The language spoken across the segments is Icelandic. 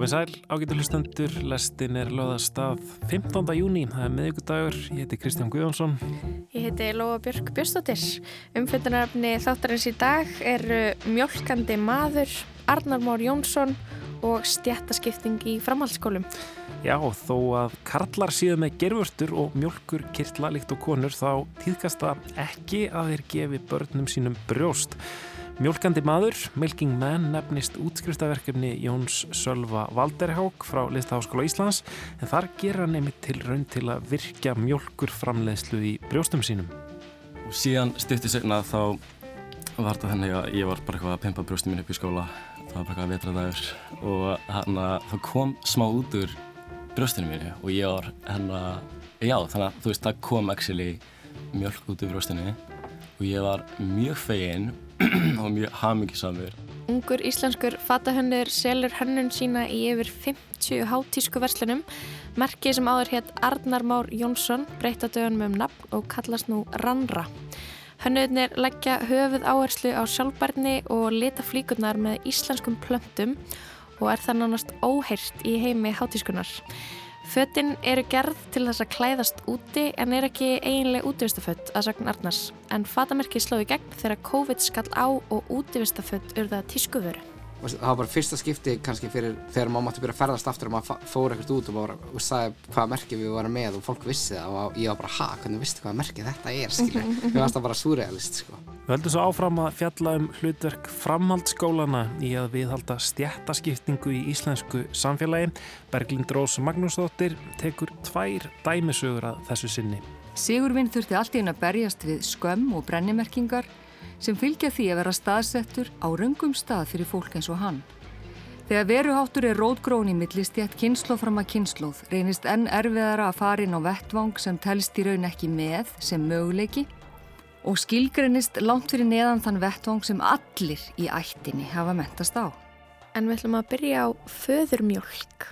Komið sæl, ágættu hlustendur, lestin er löðast að 15. júni, það er miðugudagur, ég heiti Kristján Guðjónsson. Ég heiti Lóa Björk Björnstóttir. Umfjöndunaröfni þáttarins í dag eru mjölkandi maður, Arnar Mór Jónsson og stjættaskipting í framhaldsskólum. Já, þó að karlar síðu með gerfurtur og mjölkur kirtla líkt og konur þá týðkast það ekki að þeir gefi börnum sínum brjóst. Mjölkandi maður, Milking Man, nefnist útskriftaverkefni Jóns Sölva Valderhák frá Listaháskóla Íslands en þar gera nefnir til raun til að virka mjölkur framleiðslu í brjóstum sínum. Og síðan styrti segna þá var þetta þennig að ég var bara eitthvað að pimpa brjóstum mín upp í skóla. Það var bara eitthvað að vetraðagur og hérna það kom smá út úr brjóstinu mínu og ég var hérna, já þannig að þú veist það kom actually mjölk út úr brjóstinu og ég var mjög feginn og mjög hamingisamur. Ungur íslenskur fatahönnur selur hönnun sína í yfir 50 hátísku verslunum. Merkið sem áður hétt Arnar Már Jónsson breytta dögunum um nafn og kallast nú Rannra. Hönnurnir leggja höfuð áherslu á sjálfbarni og leta flíkurnar með íslenskum plöntum og er það nánast óheirt í heimi hátískunar. Fötinn eru gerð til þess að klæðast úti en er ekki eiginlega útivistafött að sagn Arnars en fatamerkið slóði gegn þegar COVID skall á og útivistafött urða tískuvöru. Það var bara fyrsta skipti kannski fyrir þegar maður mátti byrja að ferðast aftur og maður fór ekkert út og bara og sagði hvaða merki við varum með og fólk vissi það og ég var bara ha, hvernig vistu hvaða merki þetta er skilur. Mér fannst það bara surrealist sko. Við höldum svo áfram að fjalla um hlutverk framhaldsskólana í að viðhalda stjættaskiptingu í íslensku samfélagi. Berglind Rós Magnúsdóttir tekur tvær dæmisögur að þessu sinni. Sigurvinn þurfti allt í hún að berjast við skömm og brennimerkingar sem fylgja því að vera staðsettur á röngum stað fyrir fólk eins og hann. Þegar veruháttur er rótgrón í millistjætt kynnslóð fram að kynnslóð reynist enn erfiðara að fara inn á vettvang sem telst í raun ekki með sem möguleiki og skilgreinist langt fyrir neðan þann vettvang sem allir í ættinni hafa mentast á. En við ætlum að byrja á föðurmjölk.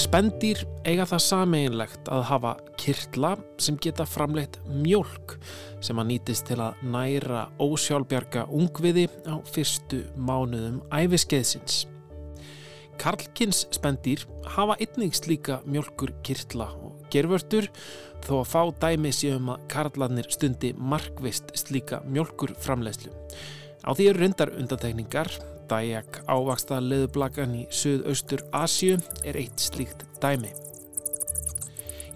Spendýr eiga það sameinlegt að hafa kirtla sem geta framleitt mjölk sem að nýtist til að næra ósjálfbjarga ungviði á fyrstu mánuðum æfiskeiðsins. Karlkins spendýr hafa einnig slíka mjölkur kirtla og gervörtur þó að fá dæmi séum að karlarnir stundi markvist slíka mjölkur framleiðslu. Á því eru reyndar undantekningar Dayak ávaksta leðublagan í Suðaustur Asju er eitt slíkt dæmi.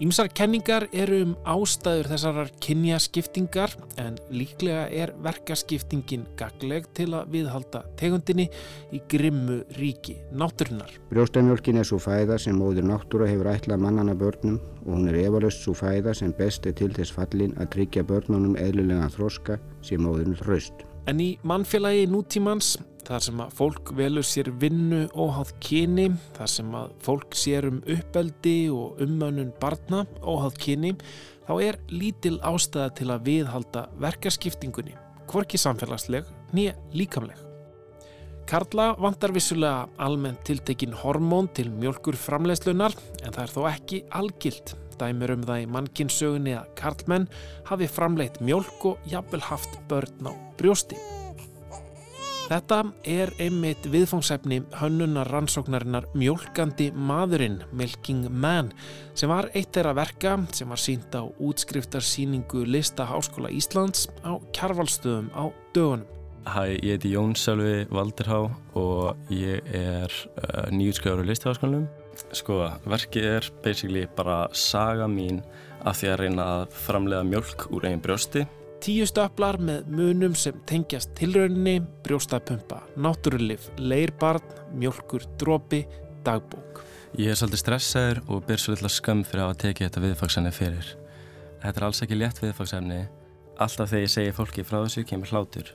Ímsar kenningar eru um ástæður þessarar kynjaskiptingar en líklega er verkaskiptingin gagleg til að viðhalda tegundinni í grimmu ríki náttúrunar. Brjóstamjölkin er svo fæða sem móður náttúra hefur ætlað mannana börnum og hún er efalust svo fæða sem best er til þess fallin að tryggja börnunum eðlulega þroska sem móðurinn hraust. En í mannfélagi nútímans þar sem að fólk velur sér vinnu óháð kyni, þar sem að fólk sér um uppeldi og ummönnun barna óháð kyni, þá er lítil ástæða til að viðhalda verkaskiptingunni, hvorki samfélagsleg nýja líkamleg. Karla vantar vissulega almennt tiltekin hormón til mjölkur framleiðslunar en það er þó ekki algilt. Dæmur um það í mannkinsögunni að karlmenn hafi framleitt mjölk og jafnvel haft börn á brjósti. Þetta er einmitt viðfangsefni hönnunar rannsóknarinnar Mjölkandi maðurinn, Milking Man, sem var eitt þeirra verka sem var sínt á útskriftarsýningu Lista Háskóla Íslands á Kjarvalstöðum á dögunum. Hæ, ég heiti Jón Sölvi Valderhá og ég er uh, nýjutskjáður í Lista Háskólanum. Sko, verkið er basically bara saga mín af því að reyna að framlega mjölk úr einn brjósti Tíu stöplar með munum sem tengjast tilrauninni, brjóstapumpa, náttúrulif, leirbarn, mjölkur, drópi, dagbók. Ég er svolítið stressaður og ber svolítið skam fyrir að hafa tekið þetta viðfagsefni fyrir. Þetta er alls ekki létt viðfagsefni. Alltaf þegar ég segi fólki frá þessu kemur hlátur.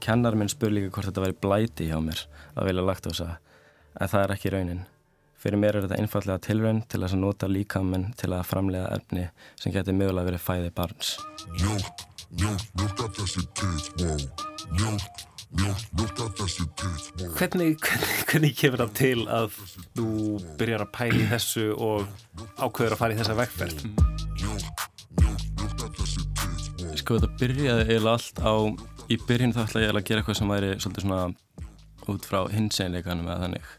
Kennar minn spur líka hvort þetta væri blæti hjá mér að vilja lagt á þessa, en það er ekki raunin. Fyrir mér er þetta einfallega tilraun til að nota líkamann til að framlega efni sem getur mögulega verið fæði barns. Mjölk, mjölk, að þessi tits, wow, mjölk, mjölk, mjölk að þessi tits, wow. Hvernig, hvernig, hvernig kemur það til að þú byrjar að pæli þessu og ákveður að fara í þessa vegferð? Sko þetta byrjaði eiginlega allt á, í byrjun þá ætlaði ég eiginlega að gera eitthvað sem væri svolítið svona út frá hinseinleikanum eða þannig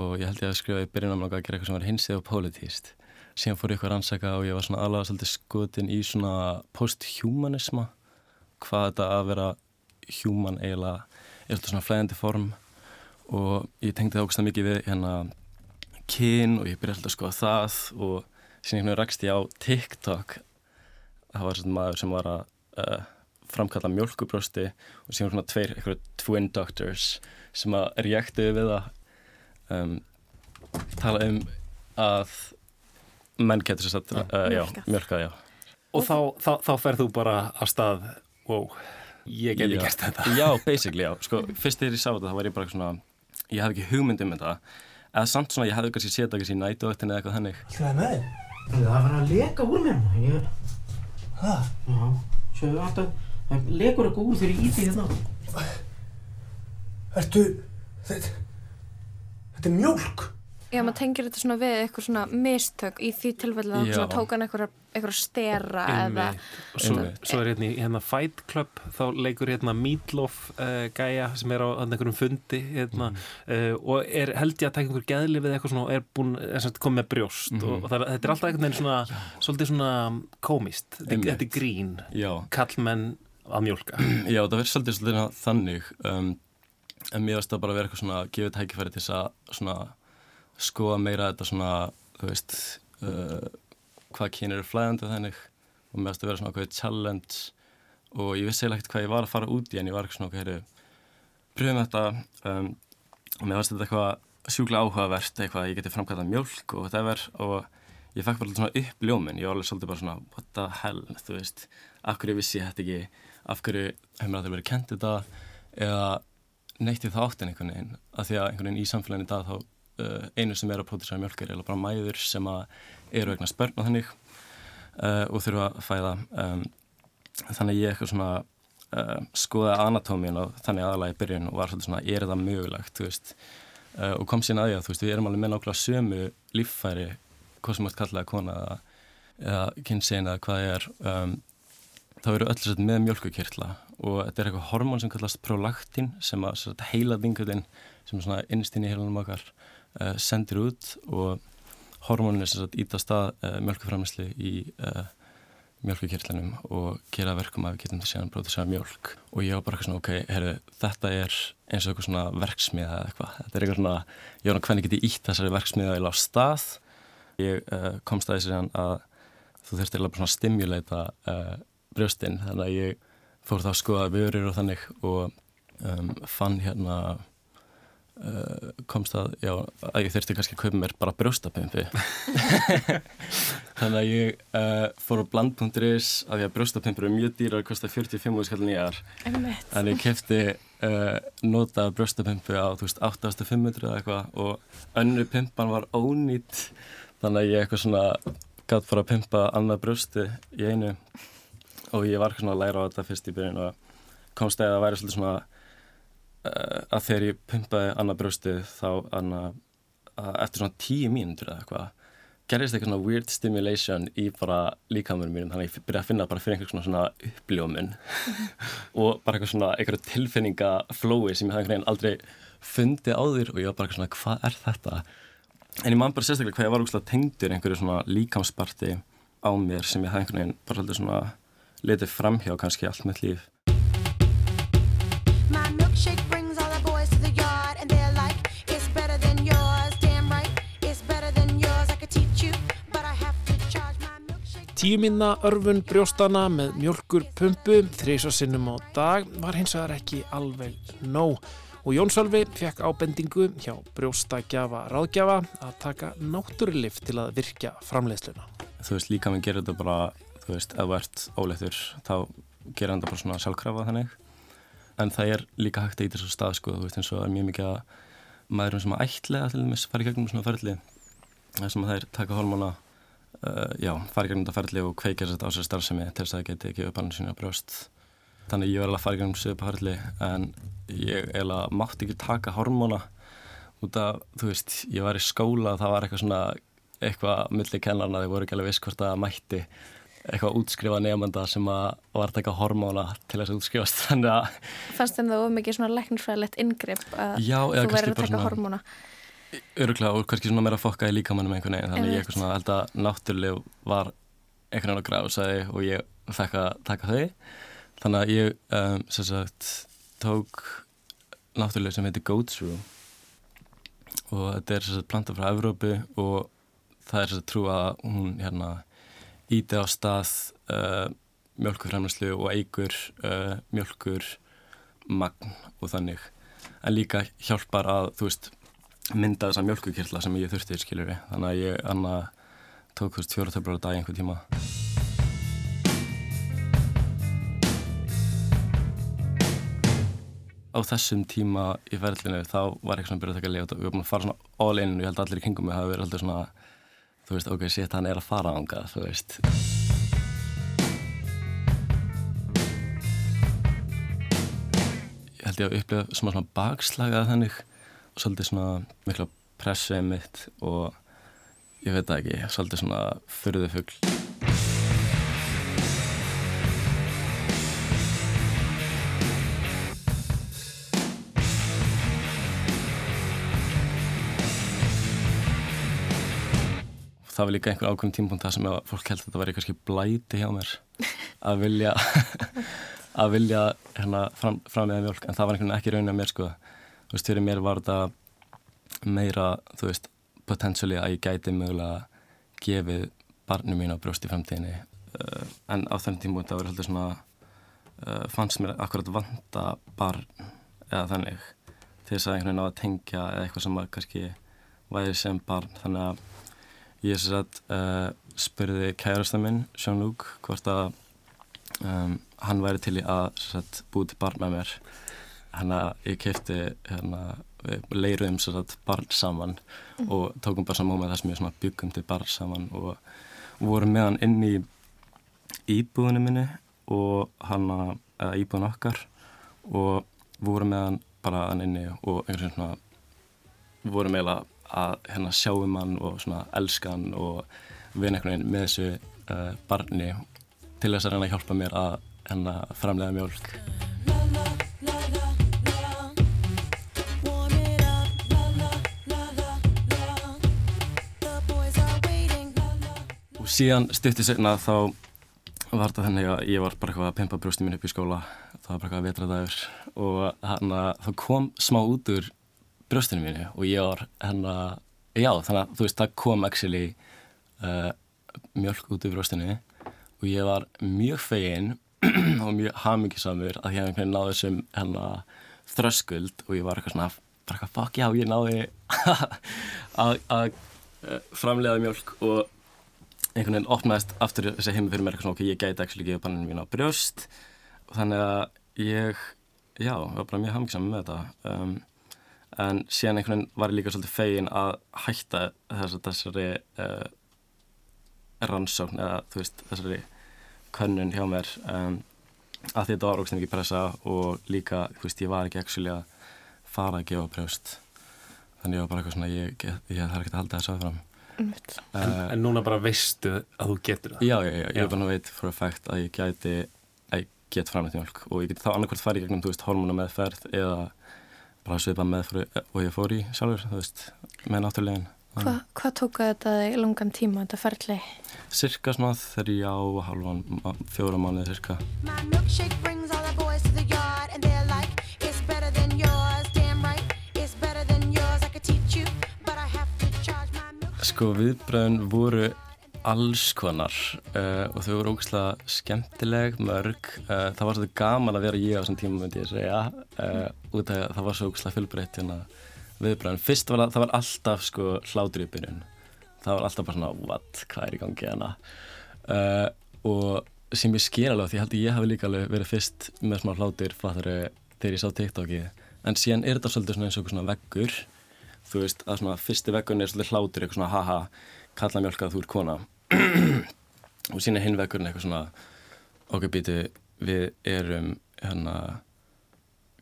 og ég held ég að skrifa í byrjun að gera eitthvað sem væri hinsið og pólitíst. Síðan fór ég eitthvað að rannsaka og ég var svona alveg svolítið skotin í svona post-humanisma, hvað þetta að vera human eiginlega er svolítið svona flæðandi form. Og ég tengdi það ógst að mikið við hérna kyn og ég byrjaði alltaf að skoða það og síðan einhvern veginn rakst ég á TikTok. Það var svona maður sem var að uh, framkalla mjölkubrösti og síðan svona tveir, eitthvað twin doctors sem að reaktiði við það um, tala um að menn getur sér satt, mjölkað, Og þá, þá, þá ferð þú bara að stað, wow, ég geti Já. gert þetta. Já, basically, já, sko, fyrst þegar ég sá þetta þá var ég bara svona, ég hafði ekki hugmynd um þetta eða samt svona, ég hafði kannski séð þetta kannski í nætuöktinni eða eitthvað þannig Hvað er með þig? Það var að leka úr mér. Ég... Hæ? Já, sjöðu alltaf, það lekur eitthvað úr þegar ég íti hérna. Ertu, þetta, þetta er mjólk. Já, maður tengir þetta svona við eitthvað svona mistök í því tilfellu að Já. svona tók hann eitthvað, stera eða svo, svo er hérna í hérna Fight Club þá leikur hérna Meatloaf uh, gæja sem er á einhverjum fundi hérna, uh, og er held ég að taka einhver geðli við eitthvað svona og er búin er samt komið með brjóst Mhm. og, og það, þetta er alltaf einhvern veginn svona svolítið svona komist, þetta, er grín. Já, kallmenn að mjólka. Já, það verður svolítið svolítið þannig um, en mér varst það bara að vera eitthvað svona gefið tækifæri til þess að svona skoða meira þetta svona þú veist uh, hvað kynir eru flæðandi og þannig. Og mér varst að vera svona okkur challenge. Og ég vissi ekkert hvað ég var að fara út í en ég var svona okkur pröfum þetta um, og mér varst þetta eitthvað sjúklega áhugavert eitthvað ég geti framkvæmda mjólk og whatever. Og ég fekk bara svona upp ljóminn. Ég var alveg svolítið bara svona what the hell þú veist, af hverju vissi ég þetta ekki? Af hverju hefur mér alltaf verið kent þetta eða neitt í þáttin einhvern veginn? Af því að einhvern veginn í samfélaginu í dag þá einu sem er að pródúsera mjölk er eiginlega bara mæður sem eru vegna spörn og þannig uh, og þurfa að fæða um, þannig ég eitthvað svona uh, skoða anatómíun og þannig aðalega í byrjun og var svolítið svona, er þetta mögulegt veist, uh, og kom síðan að því að þú veist, við erum alveg með nákvæmlega sömu líffæri hvað sem mátt kallaða kona eða, eða kynsegin eða hvað er um, þá eru öll sett með mjölkukirtla og þetta er eitthvað hormón sem kallast prolaktin sem að heila vingutin sem er svona innst inn í heilanum okkar uh, sendir út og hormónin er sem sagt ít á stað uh, mjölkuframlæsli í uh, mjölkukirtlanum og gera verkum að við getum til síðan brótið sér mjölk og ég var bara eitthvað svona, ok, herru, þetta er eins og eitthvað svona verksmiða eða eitthvað. Þetta er eitthvað svona, náttúrulega hvernig get ég ítt þessari verksmiða eða á stað? Ég komst að þessi að þú þurftir eiginlega bara svona að stimuleita brjóstinn, þannig að ég fór þá að skoða vörur og þannig og um, fann hérna uh, komst að, já, að ég þurfti kannski að kaupa mér bara brjóstapumpi þannig að ég uh, fór á bland.is af því að brjóstapumpur eru mjög dýrar og kostar 45 skall nýjar. En ég kefti uh, nota brjóstapumpu á þú veist 8500 eða eitthvað og önnu pumpan var ónýtt þannig að ég eitthvað svona gætt fara að pumpa annað brjósti í einu og ég var svona að læra á þetta fyrst í byrjun og komst að það væri svolítið svona að þegar ég pumpaði annað brjóstið þá anna, eftir svona tíu mínútur eða eitthvað gerðist eitthvað svona weird stimulation í bara líkamunum mínum þannig að ég byrjaði að finna bara fyrir einhver svona, svona uppljómun og bara eitthvað svona einhverju tilfinningaflói sem ég hafði einhvern veginn aldrei fundið áður og ég var bara eitthvað svona hvað er þetta? En ég man bara sérstaklega hvað ég var úrslega tengdur einhverju svona líkamsparti á mér sem ég hafði einhvern veginn bara svolítið svona litið framhjá kannski allt mitt líf milkshake. Tíu minna örfun brjóstana með mjölkur pumpu þrísa sinnum á dag var hins vegar ekki alveg nóg og Jón Sölvi fekk ábendingu hjá brjóstagjafa ráðgjafa að taka náttúrulif til að virkja framleiðsluna. þú veist líka minn gerir þetta bara þú veist, ef þú ert óleittur þá gerir þetta bara svona sjálfkrafa þannig en það er líka hægt að í þessu stað sko, þú veist eins og það er mjög mikið að maðurum sem að til dæmis fara í gegnum svona ferli þar sem að þær taka hormóna uh, já, fara í gegnum þetta ferli og kveikja sér á sér starfsemi til þess að það geti ekki upp hann sína brjóst þannig ég var alveg í gegnum söpu ferli en ég eiginlega mátti ekki taka hormóna út af, þú veist, ég var í skóla það var eitthvað svona eitthvað milli kennarna, þeir voru ekki alveg viss hvort það mætti eitthvað útskrifa nefnda sem að var að taka hormóna til þess að útskrifast þannig að Fannst þeim það of mikið svona læknisfræðilegt inngrip að eða þú verður að taka hormóna? Öruglega og kannski svona meira fokka í líkamannum einhvern veginn þannig ég eitthvað svona held að náttúruleg var einhvern veginn að grásaði og ég fekk að taka þau. Þannig að ég um, sem sagt tók náttúruleg sem heitir Goat's Room. Og þetta er sem sagt planta frá Evrópu og það er sem sagt trú að hún hérna íti á stað uh, mjölkufremlæslu og eigur uh, mjölkur magn og þannig. En líka hjálpar að þú veist mynda þessa mjölkukirtla sem ég þurfti skilur við. Þannig að ég anna tók þú veist fjóra töflar á dag einhver tíma. Á þessum tíma í ferðlinu þá var eitthvað svona að byrja að taka leið og við varum að fara svona all in og ég held að allir í kringum mig hafi verið alltaf svona þú veist, ok, shit, hann er að fara ánga þú veist. Ég held ég að upplifa svona svona bakslagað þannig svolítið svona mikla pressið mitt og ég veit það ekki, svolítið svona fyrðu fugl. Það var líka einhver ákveðum tímpunkt það sem að fólk held að þetta væri kannski blæti hjá mér að vilja að vilja hérna fram, fram mjölk en það var einhvern veginn ekki raunin að mér sko þú veist, fyrir mér var þetta meira, þú veist, potentially að ég gæti mögulega gefið barnu mín á brjóst í framtíðinni. Uh, en á þennan tímpunkt það var heldur svona uh, fannst mér akkurat vanta barn eða þannig til þess að einhvern veginn á að tengja eða eitthvað sem að kannski væri sem barn. Þannig að ég sem sagt uh, spurði kærasta minn, Jean-Luc, hvort að um, hann væri til í að búið til barn með mér hann að ég kefti hérna, leiruðum sem sagt barn saman og tókum bara saman með það sem ég svona byggum til barn saman og vorum með hann inn í íbúðinu minni og hann að, eða íbúðin okkar og vorum með hann bara hann inni og einhvern veginn svona vorum eiginlega að hérna sjáum hann og svona elska hann og vinna einhvern veginn með þessu uh, barni til þess að að hjálpa mér að hérna framlega mjólk síðan stutti segna þá var þetta þannig að ég var bara eitthvað að pimpa brjósti mín upp í skóla. Það var bara eitthvað að vetra dagur og að það kom smá út úr brjóstinu mínu og ég var hérna já þannig að þú veist það kom actually uh, mjölk út úr brjóstinu og ég var mjög fegin og mjög hamingisamur að ég hef einhvern veginn náði þessum hérna þröskuld og ég var eitthvað svona bara eitthvað fuck já ég náði að, uh, framlega mjölk og einhvern veginn opnaðist aftur þessi heimi fyrir mér eitthvað svona ok, ég gæti ekki gefa banninu mín á brjóst. Þannig að ég já, var bara mjög hamngisam með þetta. Um, en síðan einhvern veginn var ég líka svolítið fegin að hætta þess, þessari uh, rannsókn eða þú veist þessari könnun hjá mér. Um, að þetta var ógst mikið pressa og líka, þú veist, ég var ekki actually að fara að gefa brjóst. Þannig ég var bara eitthvað svona ég, ég, ég þarf ekki að halda þessu Einmitt. En, en núna bara veistu að þú getur það Já, já, já, ég er bara að veit for a fact að ég gæti að ég get framleitt mjölk og ég geti þá annarkvært farið gegnum, þú veist, hormóna meðferð eða bara svipa meðferð og ég fór í sjálfur, þú veist, með náttúrulegin. Hva, hvað tók þetta í langan tíma, þetta ferli? Cirka svona þrjá, halvan, fjóra mánuði cirka. Sko, viðbröðin voru alls konar uh, og þau voru ógæslega skemmtileg, mörg. Uh, það var svolítið gaman að vera ég á þessum tíma, myndi ég segja, uh, út af að það var svo ógæslega fjölbreytt hérna viðbröðin. Fyrst var það, það var alltaf sko hlátur í byrjun. Það var alltaf bara svona, what, hvað er í gangi hérna? Og sem ég sker alveg, því ég held að ég hafi líka alveg verið fyrst með smá hlátur fattari, þegar ég sá TikTokið. En síðan er þetta svolítið svona eins og svona veggur þú veist, að svona fyrsti vekkurinn er svolítið hlátur eitthvað svona haha, kalla mjölka að þú er kona. Og sína hinn vekkurinn eitthvað svona ok, býtu, við erum hérna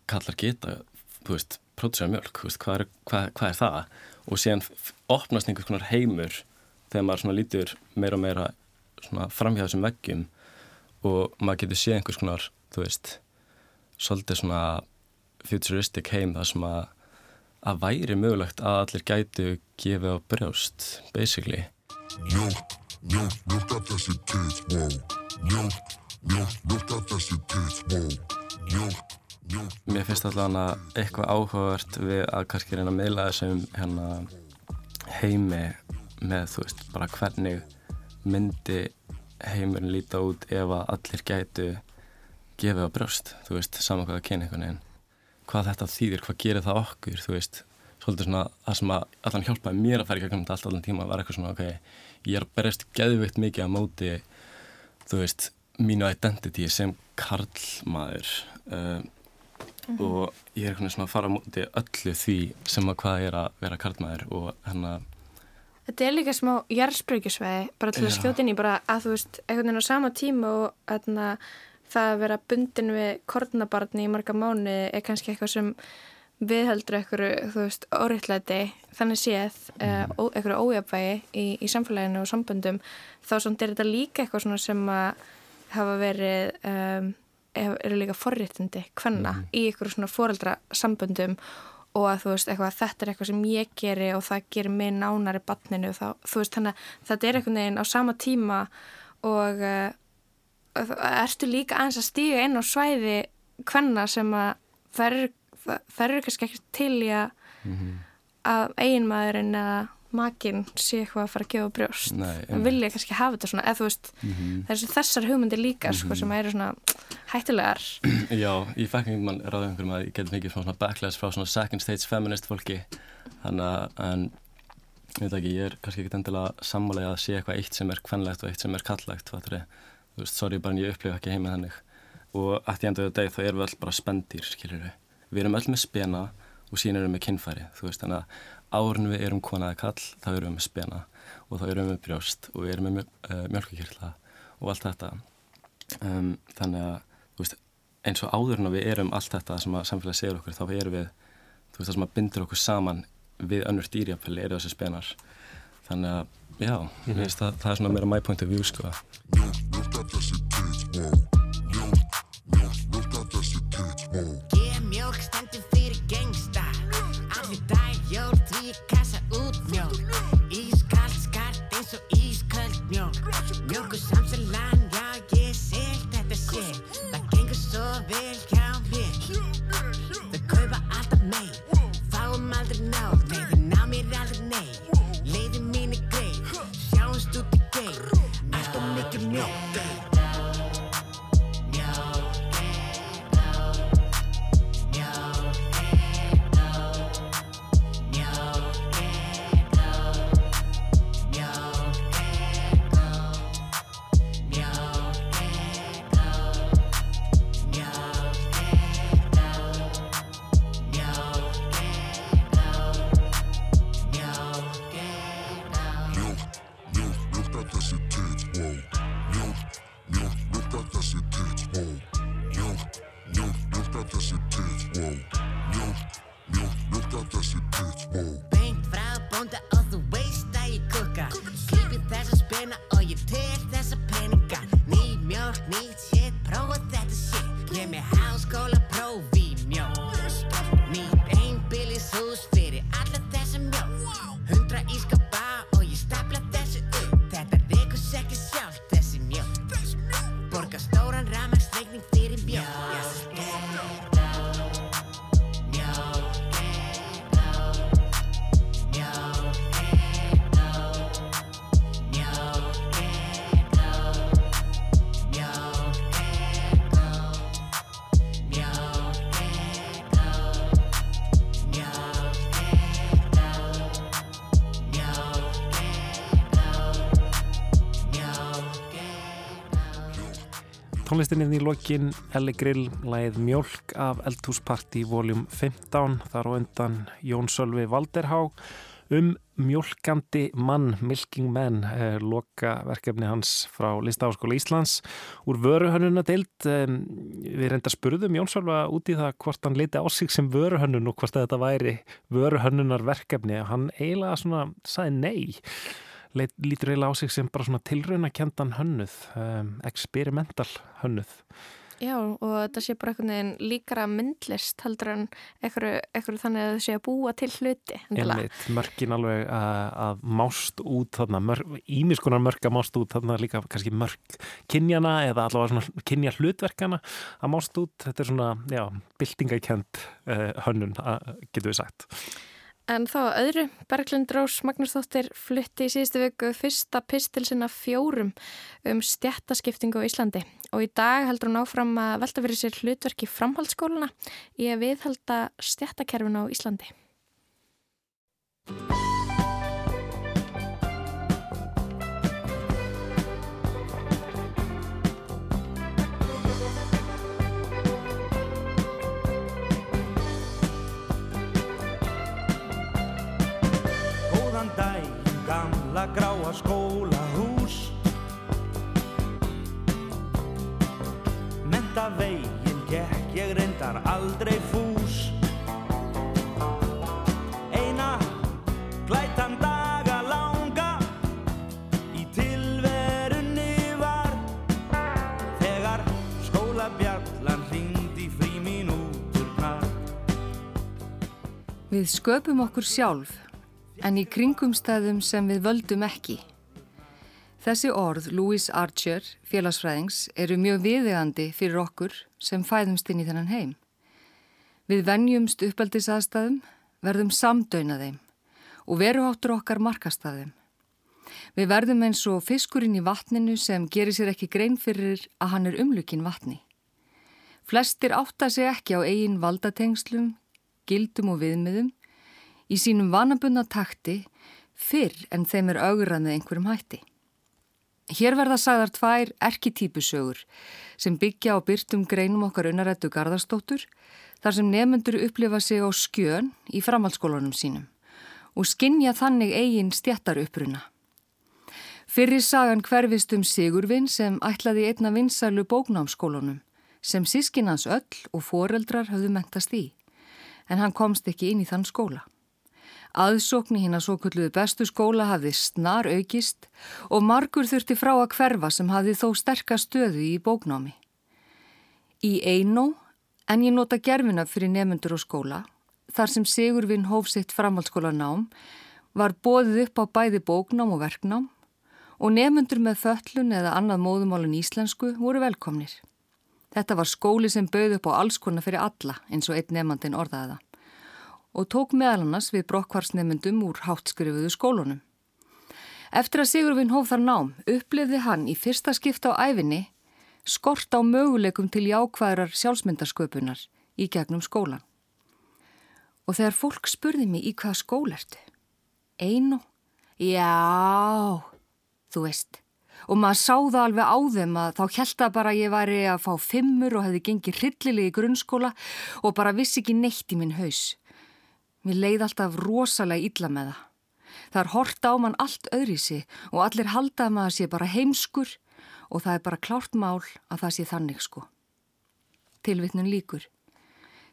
kallar geta, þú veist pródusera mjölk, þú veist, hvað er, hvað, hvað er það? Og síðan opnast einhvers konar heimur þegar maður svona lítur meira og meira svona framhjá þessum veggjum og maður getur séð einhvers konar, þú veist, svolítið svona futuristic heim þar sem að að væri mögulegt að allir gætu gefið á brjóst, basically. Mjölk, mjölk, mjölk að þessi tits, wow Mjölk, mjölk, mjölk að þessi tits, wow Mjölk, mjölk Mér finnst allavega eitthvað áhugavert við að kannski reyna að meila þessum hérna heimi með, þú veist, bara hvernig myndi heimurinn líta út ef að allir gætu gefið á brjóst, þú veist, saman hvað að kynna einhvern veginn. Hvað þetta þýðir, hvað gerir það okkur, þú veist, svolítið svona það sem að allan hjálpaði mér að fara í gegnum þetta allt allan tíma var eitthvað svona, ok, ég er að berjast geðvikt mikið að móti, þú veist, mínu identity sem karlmaður uh, og ég er eitthvað svona að fara á móti öllu því sem að hvað er að vera karlmaður og hérna, Þetta er líka smá jarðspröykjusvegi, bara til að skjóta inn í bara að þú veist, einhvern veginn á sama tíma og atna, það að vera bundin við kornabarni í marga mánu er kannski eitthvað sem viðheldur eitthvað, þú veist, óriðtlæti, þannig séð, mm. uh, eitthvað ójafvægi í, í samfélaginu og samböndum, þá svona er þetta líka eitthvað svona sem að hafa verið, um, eru líka forréttindi, hvenna, í eitthvað svona foreldra samböndum og að þú veist, eitthvað, þetta er eitthvað sem ég geri og það gerir mig nánari barninu þá, þú veist, þannig að þetta er einhvern veginn á sama tíma og uh, ertu líka aðeins að stíga inn á svæði hvenna sem að eru, það, eru kannski ekki til í að að eiginmaðurinn eða makinn sé eitthvað að fara að gefa brjóst. Það vilja kannski hafa þetta svona eða þú veist, það er þessar hugmyndir líka sko, sem eru svona hættulegar. Já, ég fekk einhvern mann ráðið einhverjum að ég get mikið svona backlash frá svona second stage feminist fólki. Þannig að, en ég veit ekki, ég er kannski ekkert endilega sammálega að sé eitthvað eitt sem er kvenlegt og eitt sem er kalllegt fattur þú veist, sorry, bara en ég upplifa ekki heima þannig. Og að því endur deg þá erum við öll bara spendýr, skilur við við erum öll með spena og síðan erum við með kinnfæri þú veist, þannig að árun við erum konaði kall þá erum við með spena og þá erum við með brjóst og við erum með uh, mjölkukirla og allt þetta. Um, þannig að þú veist, eins og áður en að við erum allt þetta sem að samfélagi segir okkur, þá erum við þú veist, það sem að bindur okkur saman við önnur dýrjafæli eru þessi spenar. Þannig að, já, mm veist, það, það er svona meira my point of view, sko tits, wow Mjölk, mjölk, mjölk að þessi tits, wow Ég mjólk stendur fyrir gengsta. Allir dag jól því ég Tónlistinni í lokin Elli Grill læð Mjölk af Eldhúsparti voljum 15 þar á undan Jón Sölvi Valderhá um mjölkandi mann, Milking Man eh, loka verkefni hans frá Listaháskóla Íslands. Úr vöruhönnuna deild eh, við reynda spurðum Jón Sölva út í það hvort hann leiti á sig sem vöruhönnun og hvort þetta væri vöruhönnunar verkefni og hann eiginlega svona sagði nei leit, lítur eiginlega á sig sem bara svona tilraunakendan hönnuð, um, experimental hönnuð. Já, og þetta sé bara einhvern veginn líkara myndlist heldur en eitthvað þannig að þau sé að búa til hluti. Einmitt, mörkin alveg að, að mást út þarna, ímiskunar mörk að mást út þarna líka kannski mörk kynjana eða allavega svona kynja hlutverkana að mást út, þetta er svona, já, byltingakend uh, hönnun, að, getur við sagt. En þá að öðru, Berglind Rós Magnúsdóttir flutti í síðustu viku fyrsta pistil sinna fjórum um stjættaskiptingu á Íslandi og í dag heldur hún áfram að velta fyrir sér hlutverki framhaldsskóluna í að viðhalda stjættakerfinu á Íslandi. Gráa skólahús. Menta veginn gekk ég reyndar aldrei fús. Eina glætan daga langa í tilverunni var Þegar skólabjallan hringdi frí mínúturnar Við sköpum okkur sjálf, en í kringumstæðum sem við völdum ekki. Þessi orð Louis Archer, félagsfræðings, eru mjög viðegandi fyrir okkur sem fæðumst inn í þennan heim. Við venjumst uppeldisaðstæðum, verðum samdöina þeim og veruháttur okkar markast að þeim. Við verðum eins og fiskurinn í vatninu sem gerir sér ekki grein fyrir að hann er umlukin vatni. Flestir átta sig ekki á eigin valdatengslum, gildum og viðmiðum í sínum vanabunna takti fyrr en þeim er augrað með einhverjum hætti. Hér verða sagðar tvær erkitýpusögur sem byggja á byrtum greinum okkar unnarættu Garðarstóttur þar sem nefnendur upplifa sig á skjön í framhaldsskólanum sínum og skinja þannig eigin stjættar uppruna. Fyrir sagan hverfist um Sigurvin sem ætlaði einna vinsælu bóknámskólanum sem sískinans öll og foreldrar höfðu mentast í en hann komst ekki inn í þann skóla. Aðsókn í hinn að svo kulluðu bestu skóla hafði snar aukist og margur þurfti frá að hverfa sem hafði þó sterkast stöðu í bóknámi. Í Einó, en ég nota gerfina fyrir nefnendur og skóla, þar sem Sigurvin hóf sitt framhaldsskólanám, var bóðið upp á bæði bóknám og verknám og nefnendur með föllun eða annað móðumálun íslensku voru velkomnir. Þetta var skóli sem bauð upp á alls konar fyrir alla eins og einn nefnandin orðaði það og tók meðal annars við brokkvarsnefndum úr háttskrifuðu skólunum. Eftir að Sigurvin hóf þar nám upplifði hann í fyrsta skipta á æfinni skort á möguleikum til jákvæðrar sjálfsmyndarsköpunar í gegnum skólan. Og þegar fólk spurði mig í hvaða skól ertu? Einu? Já, þú veist. Og maður sá það alveg á þeim að þá það bara ég væri að fá fimmur og hefði gengið hryllilegi grunnskóla og bara vissi ekki neitt í minn haus. Mér leið alltaf rosalega illa með það. Það er hort á mann allt öðri sig og allir halda að maður sé bara heimskur og það er bara klárt mál að það sé þannig sko. Tilvittnun líkur.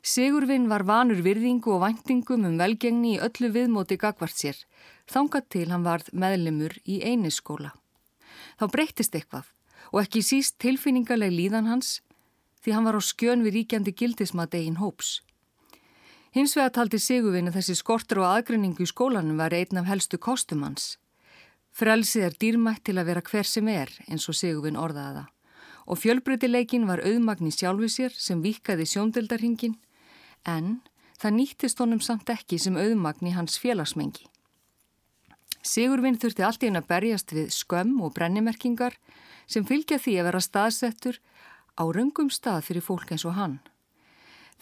Sigurvin var vanur virðingu og væntingum um velgengni í öllu viðmóti gagvart sér, þangað til hann varð meðlemur í einiskóla. Þá breyttist eitthvað og ekki síst tilfinningarleg líðan hans því hann var á skjön við ríkjandi gildismat eigin hóps. Hins vegar taldi Sigurvin að þessi skortur og aðgrinningu í skólanum var einn af helstu kostum hans. Frelsið er dýrmætt til að vera hver sem er eins og Sigurvin orðaði það og fjölbreytileikin var auðmagn í sjálfu sér sem vikaði sjóndeldarhingin en það nýttist honum samt ekki sem auðmagn í hans félagsmengi. Sigurvin þurfti allt henn að berjast við skömm og brennimerkingar sem fylgja því að vera staðsettur á röngum stað fyrir fólk eins og hann.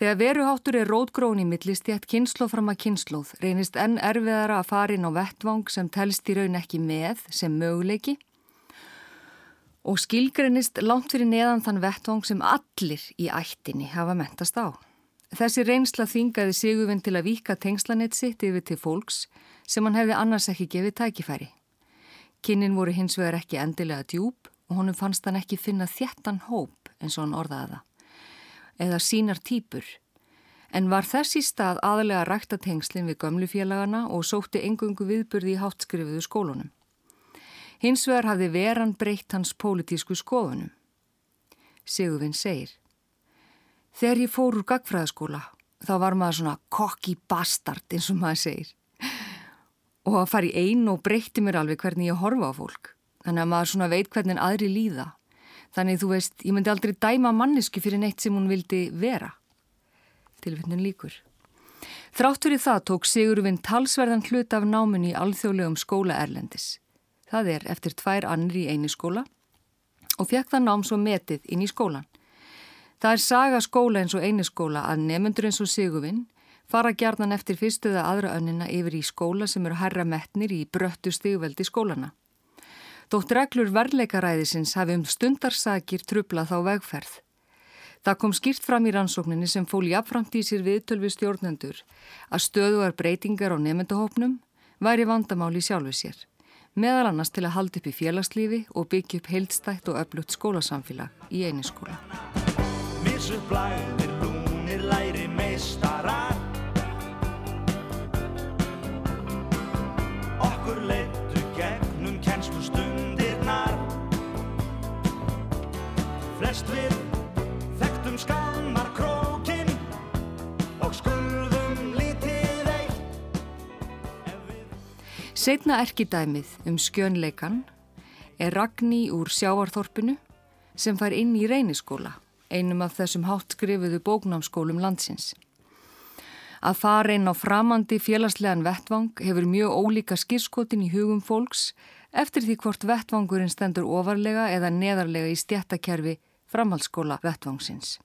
Þegar veruháttur er rótgrón í millistjætt kynsloð fram að kynsloð reynist enn erfiðara að fara inn á vettvang sem telst í raun ekki með sem möguleiki og skilgreinist langt fyrir neðan þann vettvang sem allir í ættinni hafa mentast á. Þessi reynsla þingaði Sigurvin til að vika tengslanett sitt yfir til fólks sem hann hefði annars ekki gefið tækifæri. Kinnin voru hins vegar ekki endilega djúb og honum fannst hann ekki finna þjættan hóp eins og hann orðaði það eða sínar týpur, en var þess í stað aðlega rækta tengslinn við gömlufélagana og sótti engungu viðburði í háttskrifiðu skólunum. Hins vegar hafði veran breytt hans pólitísku skoðunum. Sigurvinn segir Þegar ég fór úr gagfræðaskóla þá var maður svona kokki bastard eins og maður segir. Og að fara í einu og breytti mér alveg hvernig ég horfa á fólk. Þannig að maður svona veit hvernig aðri líða. Þannig þú veist, ég myndi aldrei dæma mannesku fyrir neitt sem hún vildi vera. Tilvittnum líkur. Þrátt fyrir það tók Sigurvinn talsverðan hlut af náminni í alþjóðlegum skóla Erlendis. Það er eftir tvær annir í eini skóla og fekk það nám svo metið inn í skólan. Það er saga skóla eins og eini skóla að nefnundur eins og Sigurvinn fara gjarnan eftir fyrstuða aðra önnina yfir í skóla sem eru herra metnir í bröttu stigveldi skólana. Dótt reglur verleikaræðisins hafi um stundarsakir trublað þá vegferð. Það kom skýrt fram í rannsókninni sem fól jafnframt í sér viðtölvi stjórnendur að stöðuar breytingar á nefndahópnum væri vandamáli sjálfu sér, meðal annars til að halda upp í félagslífi og byggja upp heildstætt og öflugt skólasamfélag í eini skóla. Flest við þekktum skammar krókin Og skurðum lítið eitt Setna erkidæmið um skjönleikan er Ragní úr sjávarþorpinu sem fær inn í reyniskóla, einum af þessum hátt skrifuðu bóknámskólum landsins. Að fara inn á framandi félagslegan vettvang hefur mjög ólíka skýrskotin í hugum fólks eftir því hvort vettvangurinn stendur ofarlega eða neðarlega í stjættakerfi framhaldsskóla vettvangsins.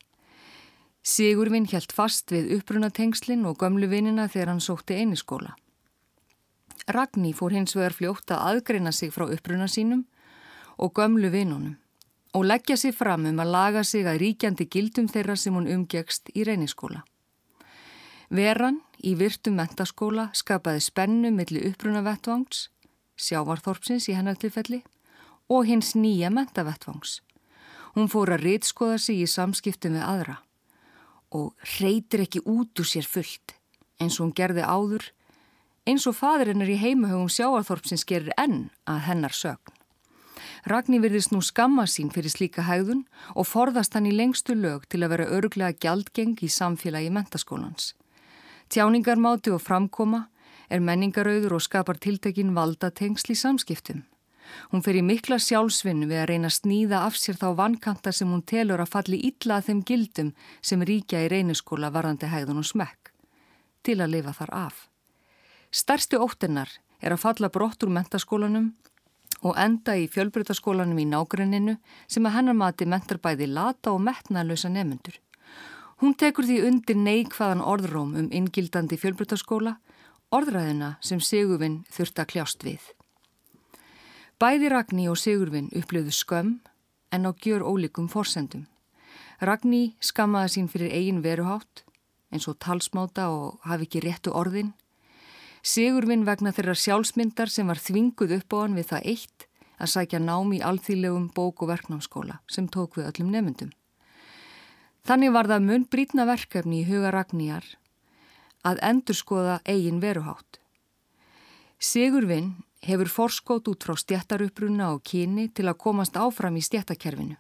Sigurvinn hjælt fast við upprunatengslinn og gömlu vinnina þegar hann sótti einiskóla. Ragní fór hins vegar fljótt að aðgreina sig frá uppruna sínum og gömlu vinnunum og leggja sig fram um að laga sig að ríkjandi gildum þeirra sem hún umgegst í reyniskóla. Veran í virtum mentaskóla skapaði spennu millir uppruna vettvangs, sjávarþorpsins í hennar tilfelli og hins nýja mentavettvangs. Hún fór að reytskoða sig í samskiptum við aðra og reytir ekki út úr sér fullt eins og hún gerði áður eins og fadrinnar í heimahögum sjávarþorpsins gerir enn að hennar sögn. Ragní virðist nú skamma sín fyrir slíka hægðun og forðast hann í lengstu lög til að vera örglega gjaldgeng í samfélagi mentaskólans. Tjáningarmáti og framkoma er menningarauður og skapar tiltekin valdatengsl í samskiptum. Hún fer í mikla sjálfsvinnu við að reyna að sníða af sér þá vankantar sem hún telur að falli illa að þeim gildum sem ríkja í reynuskóla varðandi hægðun og smekk, til að lifa þar af. Stærsti óttinnar er að falla brott úr mentaskólanum og enda í fjölbrytaskólanum í nágruninu sem að hennar mati mentar bæði lata og metnalösa nefnendur. Hún tekur því undir neikvaðan orðróm um inngildandi fjölbrytaskóla, orðræðina sem Sigurvinn þurft að kljást við. Bæði Ragní og Sigurvinn upplöðu skömm en á gjör ólíkum forsendum. Ragní skammaði sín fyrir eigin veruhátt eins og talsmáta og hafi ekki réttu orðin Sigurvinn vegna þeirra sjálfsmyndar sem var þvinguð upp á hann við það eitt að sækja nám í alþýlegum bók- og verknámskóla sem tók við öllum nefndum. Þannig var það mun brítna verkefni í huga Ragníjar að endurskoða eigin veruhátt. Sigurvinn hefur forskót út frá stjættaruppruna og kyni til að komast áfram í stjættakerfinu.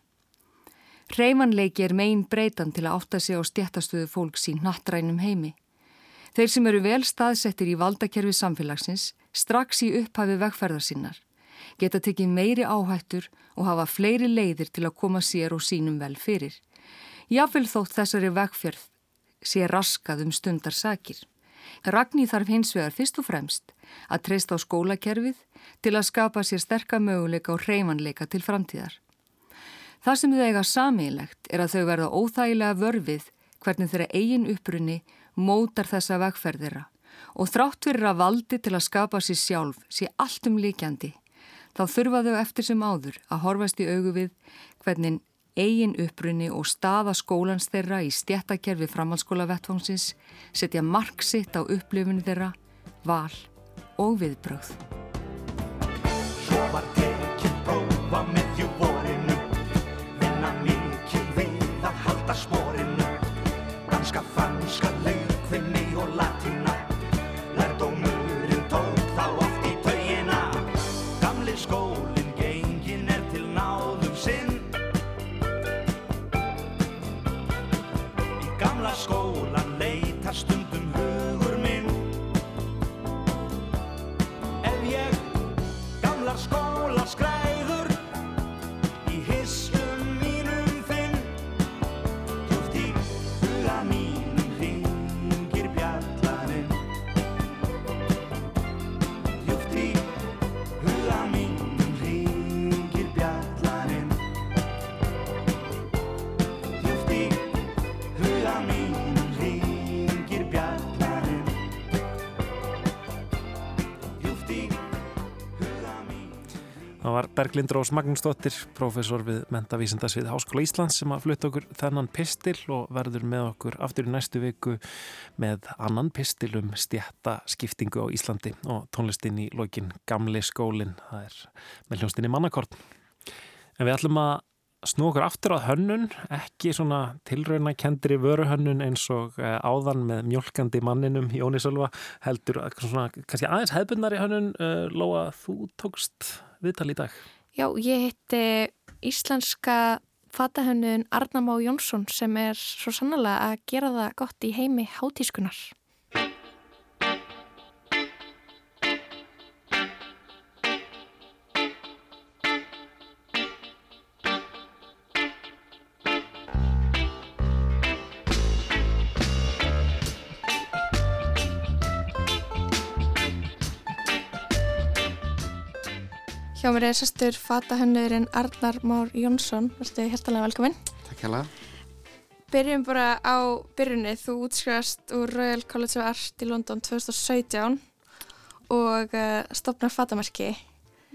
Hreyfanleiki er megin breytan til að átta sig á stjættastöðu fólks í nattrænum heimi. Þeir sem eru vel staðsettir í valdakerfi samfélagsins strax í upphafi vegferðar sinnar geta tekið meiri áhættur og hafa fleiri leiðir til að koma sér og sínum vel fyrir. Jáfnvel þótt þessari vegferð sé raskað um stundar sakir. Ragní þarf hins vegar fyrst og fremst að treysta á skólakerfið til að skapa sér sterka möguleika og hreyfanleika til framtíðar. Það sem þau eiga samílegt er að þau verða óþægilega vörfið hvernig þeirra eigin upprunni mótar þessa vegferðira og þrátt fyrir að valdi til að skapa sér sjálf sé allt um líkjandi, þá þurfa þau eftir sem áður að horfast í augu við hvernig eigin upprunni og staða skólans þeirra í stjættakerfi framhalskóla vettfóngsins setja mark sitt á upplifinu þeirra, val og viðbröð. Var Berglind Rós Magnúsdóttir, profesor við Mentavísindasvið Háskóla Íslands sem að flutta okkur þennan pistil og verður með okkur aftur í næstu viku með annan pistil um stjætta skiptingu á Íslandi og tónlistin í lokin Gamli skólin, það er með hljónstinni Mannakorn. En við ætlum að snú okkur aftur á hönnun, ekki svona tilrauna kendri vöruhönnun eins og eh, áðan með mjölkandi manninum Jóni Sölva heldur svona, kannski aðeins hefðbundari hönnun uh, Lóa, þú tókst viðtal í dag. Já, ég hitti íslenska fatahönnun Arnamá Jónsson sem er svo sannlega að gera það gott í heimi hátískunar. Mér er sestur fatahönnurinn Arnar Már Jónsson, verður hérstalega velkominn. Takk hjá Byrjum bara á byrjunni. Þú útskrifast úr Royal College of Art í London 2017 og uh, stopnar fatamarki.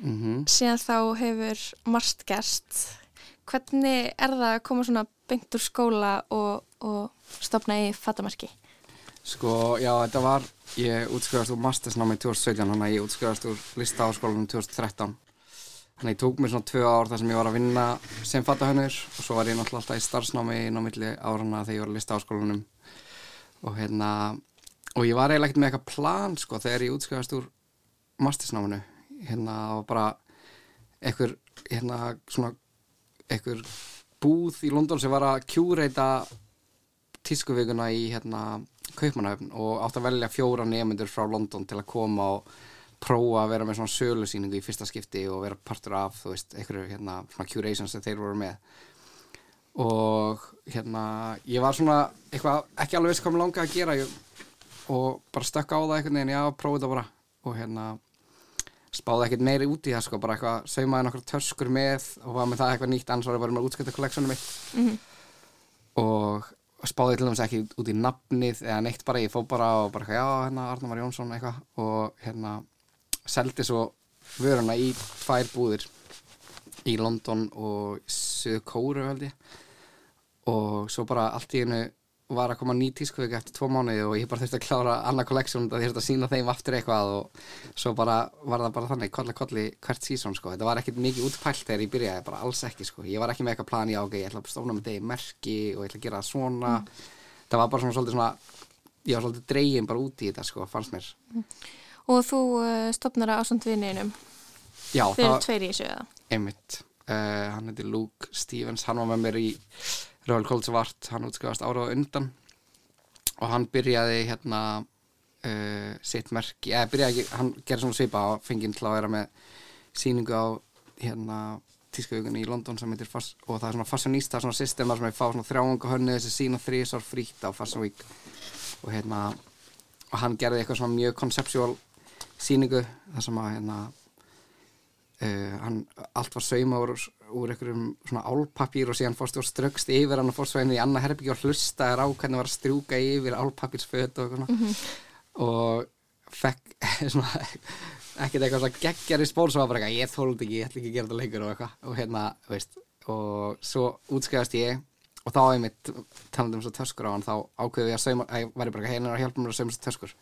mm -hmm. Síðan þá hefur marst gerst. Hvernig er það að koma svona beint úr skóla og, og stopna í fatamarki? Sko, já, þetta var, ég útskrifast úr mastersnámi 2017, þannig að ég útskrifast úr listaháskólanum 2013. Þannig ég tók mér svona tvö ár þar sem ég var að vinna sem fatahönnur og svo var ég náttúrulega alltaf í starfsnámi inn á milli árana þegar ég var að listaháskólanum og hérna, og ég var eiginlega ekkert með eitthvað plan, sko, þegar ég útskrifast úr mastersnáminu, hérna, og bara einhver, hérna, svona, einhver búð í London sem var að kjúreita tískuvikuna í hérna Kaupmannahöfn og átt að velja fjóra nefnendur frá London til að koma og prófa að vera með svona sölusýningu í fyrsta skipti og vera partur af, þú veist, einhverju hérna svona curations sem þeir voru með. Og hérna ég var svona eitthvað ekki alveg veist hvað mér langaði að gera. Ég, og bara stökka á það einhvern veginn, já, prófa þetta bara. Og hérna spáði ekkert meiri út í það sko, bara eitthvað saumaði nokkra törskur með og var með það eitthvað nýtt annars var ég bara með útskipta kolleksjónu mitt. Mhm. og spáði til dæmis ekki út í nafnið eða neitt bara, ég fó bara og bara já, hérna Arnar Már Jónsson eitthvað. Og hérna seldi svo vöruna í tvær búðir. Í London og Suðu Kóru held ég. Og svo bara allt í hennu var að koma ný tískuvik eftir tvo mánuði og ég bara þurfti að klára annað kolleksjón að ég þurfti að sína þeim aftur eitthvað og svo bara var það bara þannig kolli kolli hvert sísón sko, þetta var ekkert mikið útpælt þegar ég byrjaði, bara alls ekki sko. Ég var ekki með eitthvað plan í ágæð, ég ætla að stofna með degi merki og ég ætla að gera það svona. Það var bara svona svolítið svona ég var svolítið dregin bara út í þetta sko, fannst mér Og þú uh, stopnar að ásand vinninum. Þeir eru tveir í þessu eða? einmitt. Uh, hann heiti Luke Stevens, hann var með mér í Royal College of Art, hann útskrifast ára á undan. Og hann byrjaði hérna uh, sitt merki, eða byrjaði ekki hann gerði svona svipa og fengið til að vera með sýningu á hérna tískavíkunni í London sem heitir Fas og það er svona fashionista, svona system þar sem ég fá svona þrjáunga hönnu þessi sína þrísar frítt á Fashion Week. Og hérna og hann gerði eitthvað svona mjög conceptual sýningu þar sem að hérna Uh, hann, allt var sauma úr, úr einhverjum svona álpapír og síðan fórst og ströggst yfir hann og fórst svo inn í annað herbyggja og hlusta þér á hvernig var að strjúka yfir álpapírsföt og eitthvað svona. Og fekk svona ekkert eitthvað svona geggjari spór svo var bara eitthvað, ég þóldi ekki, ég ætla ekki að gera þetta lengur og eitthvað. Og hérna, veist og svo útskæðast ég og þá einmitt talandi um svo töskur á hann þá ákveði ég að sauma, að ég væri bara hérna að hjálpa mér að sauma svo töskur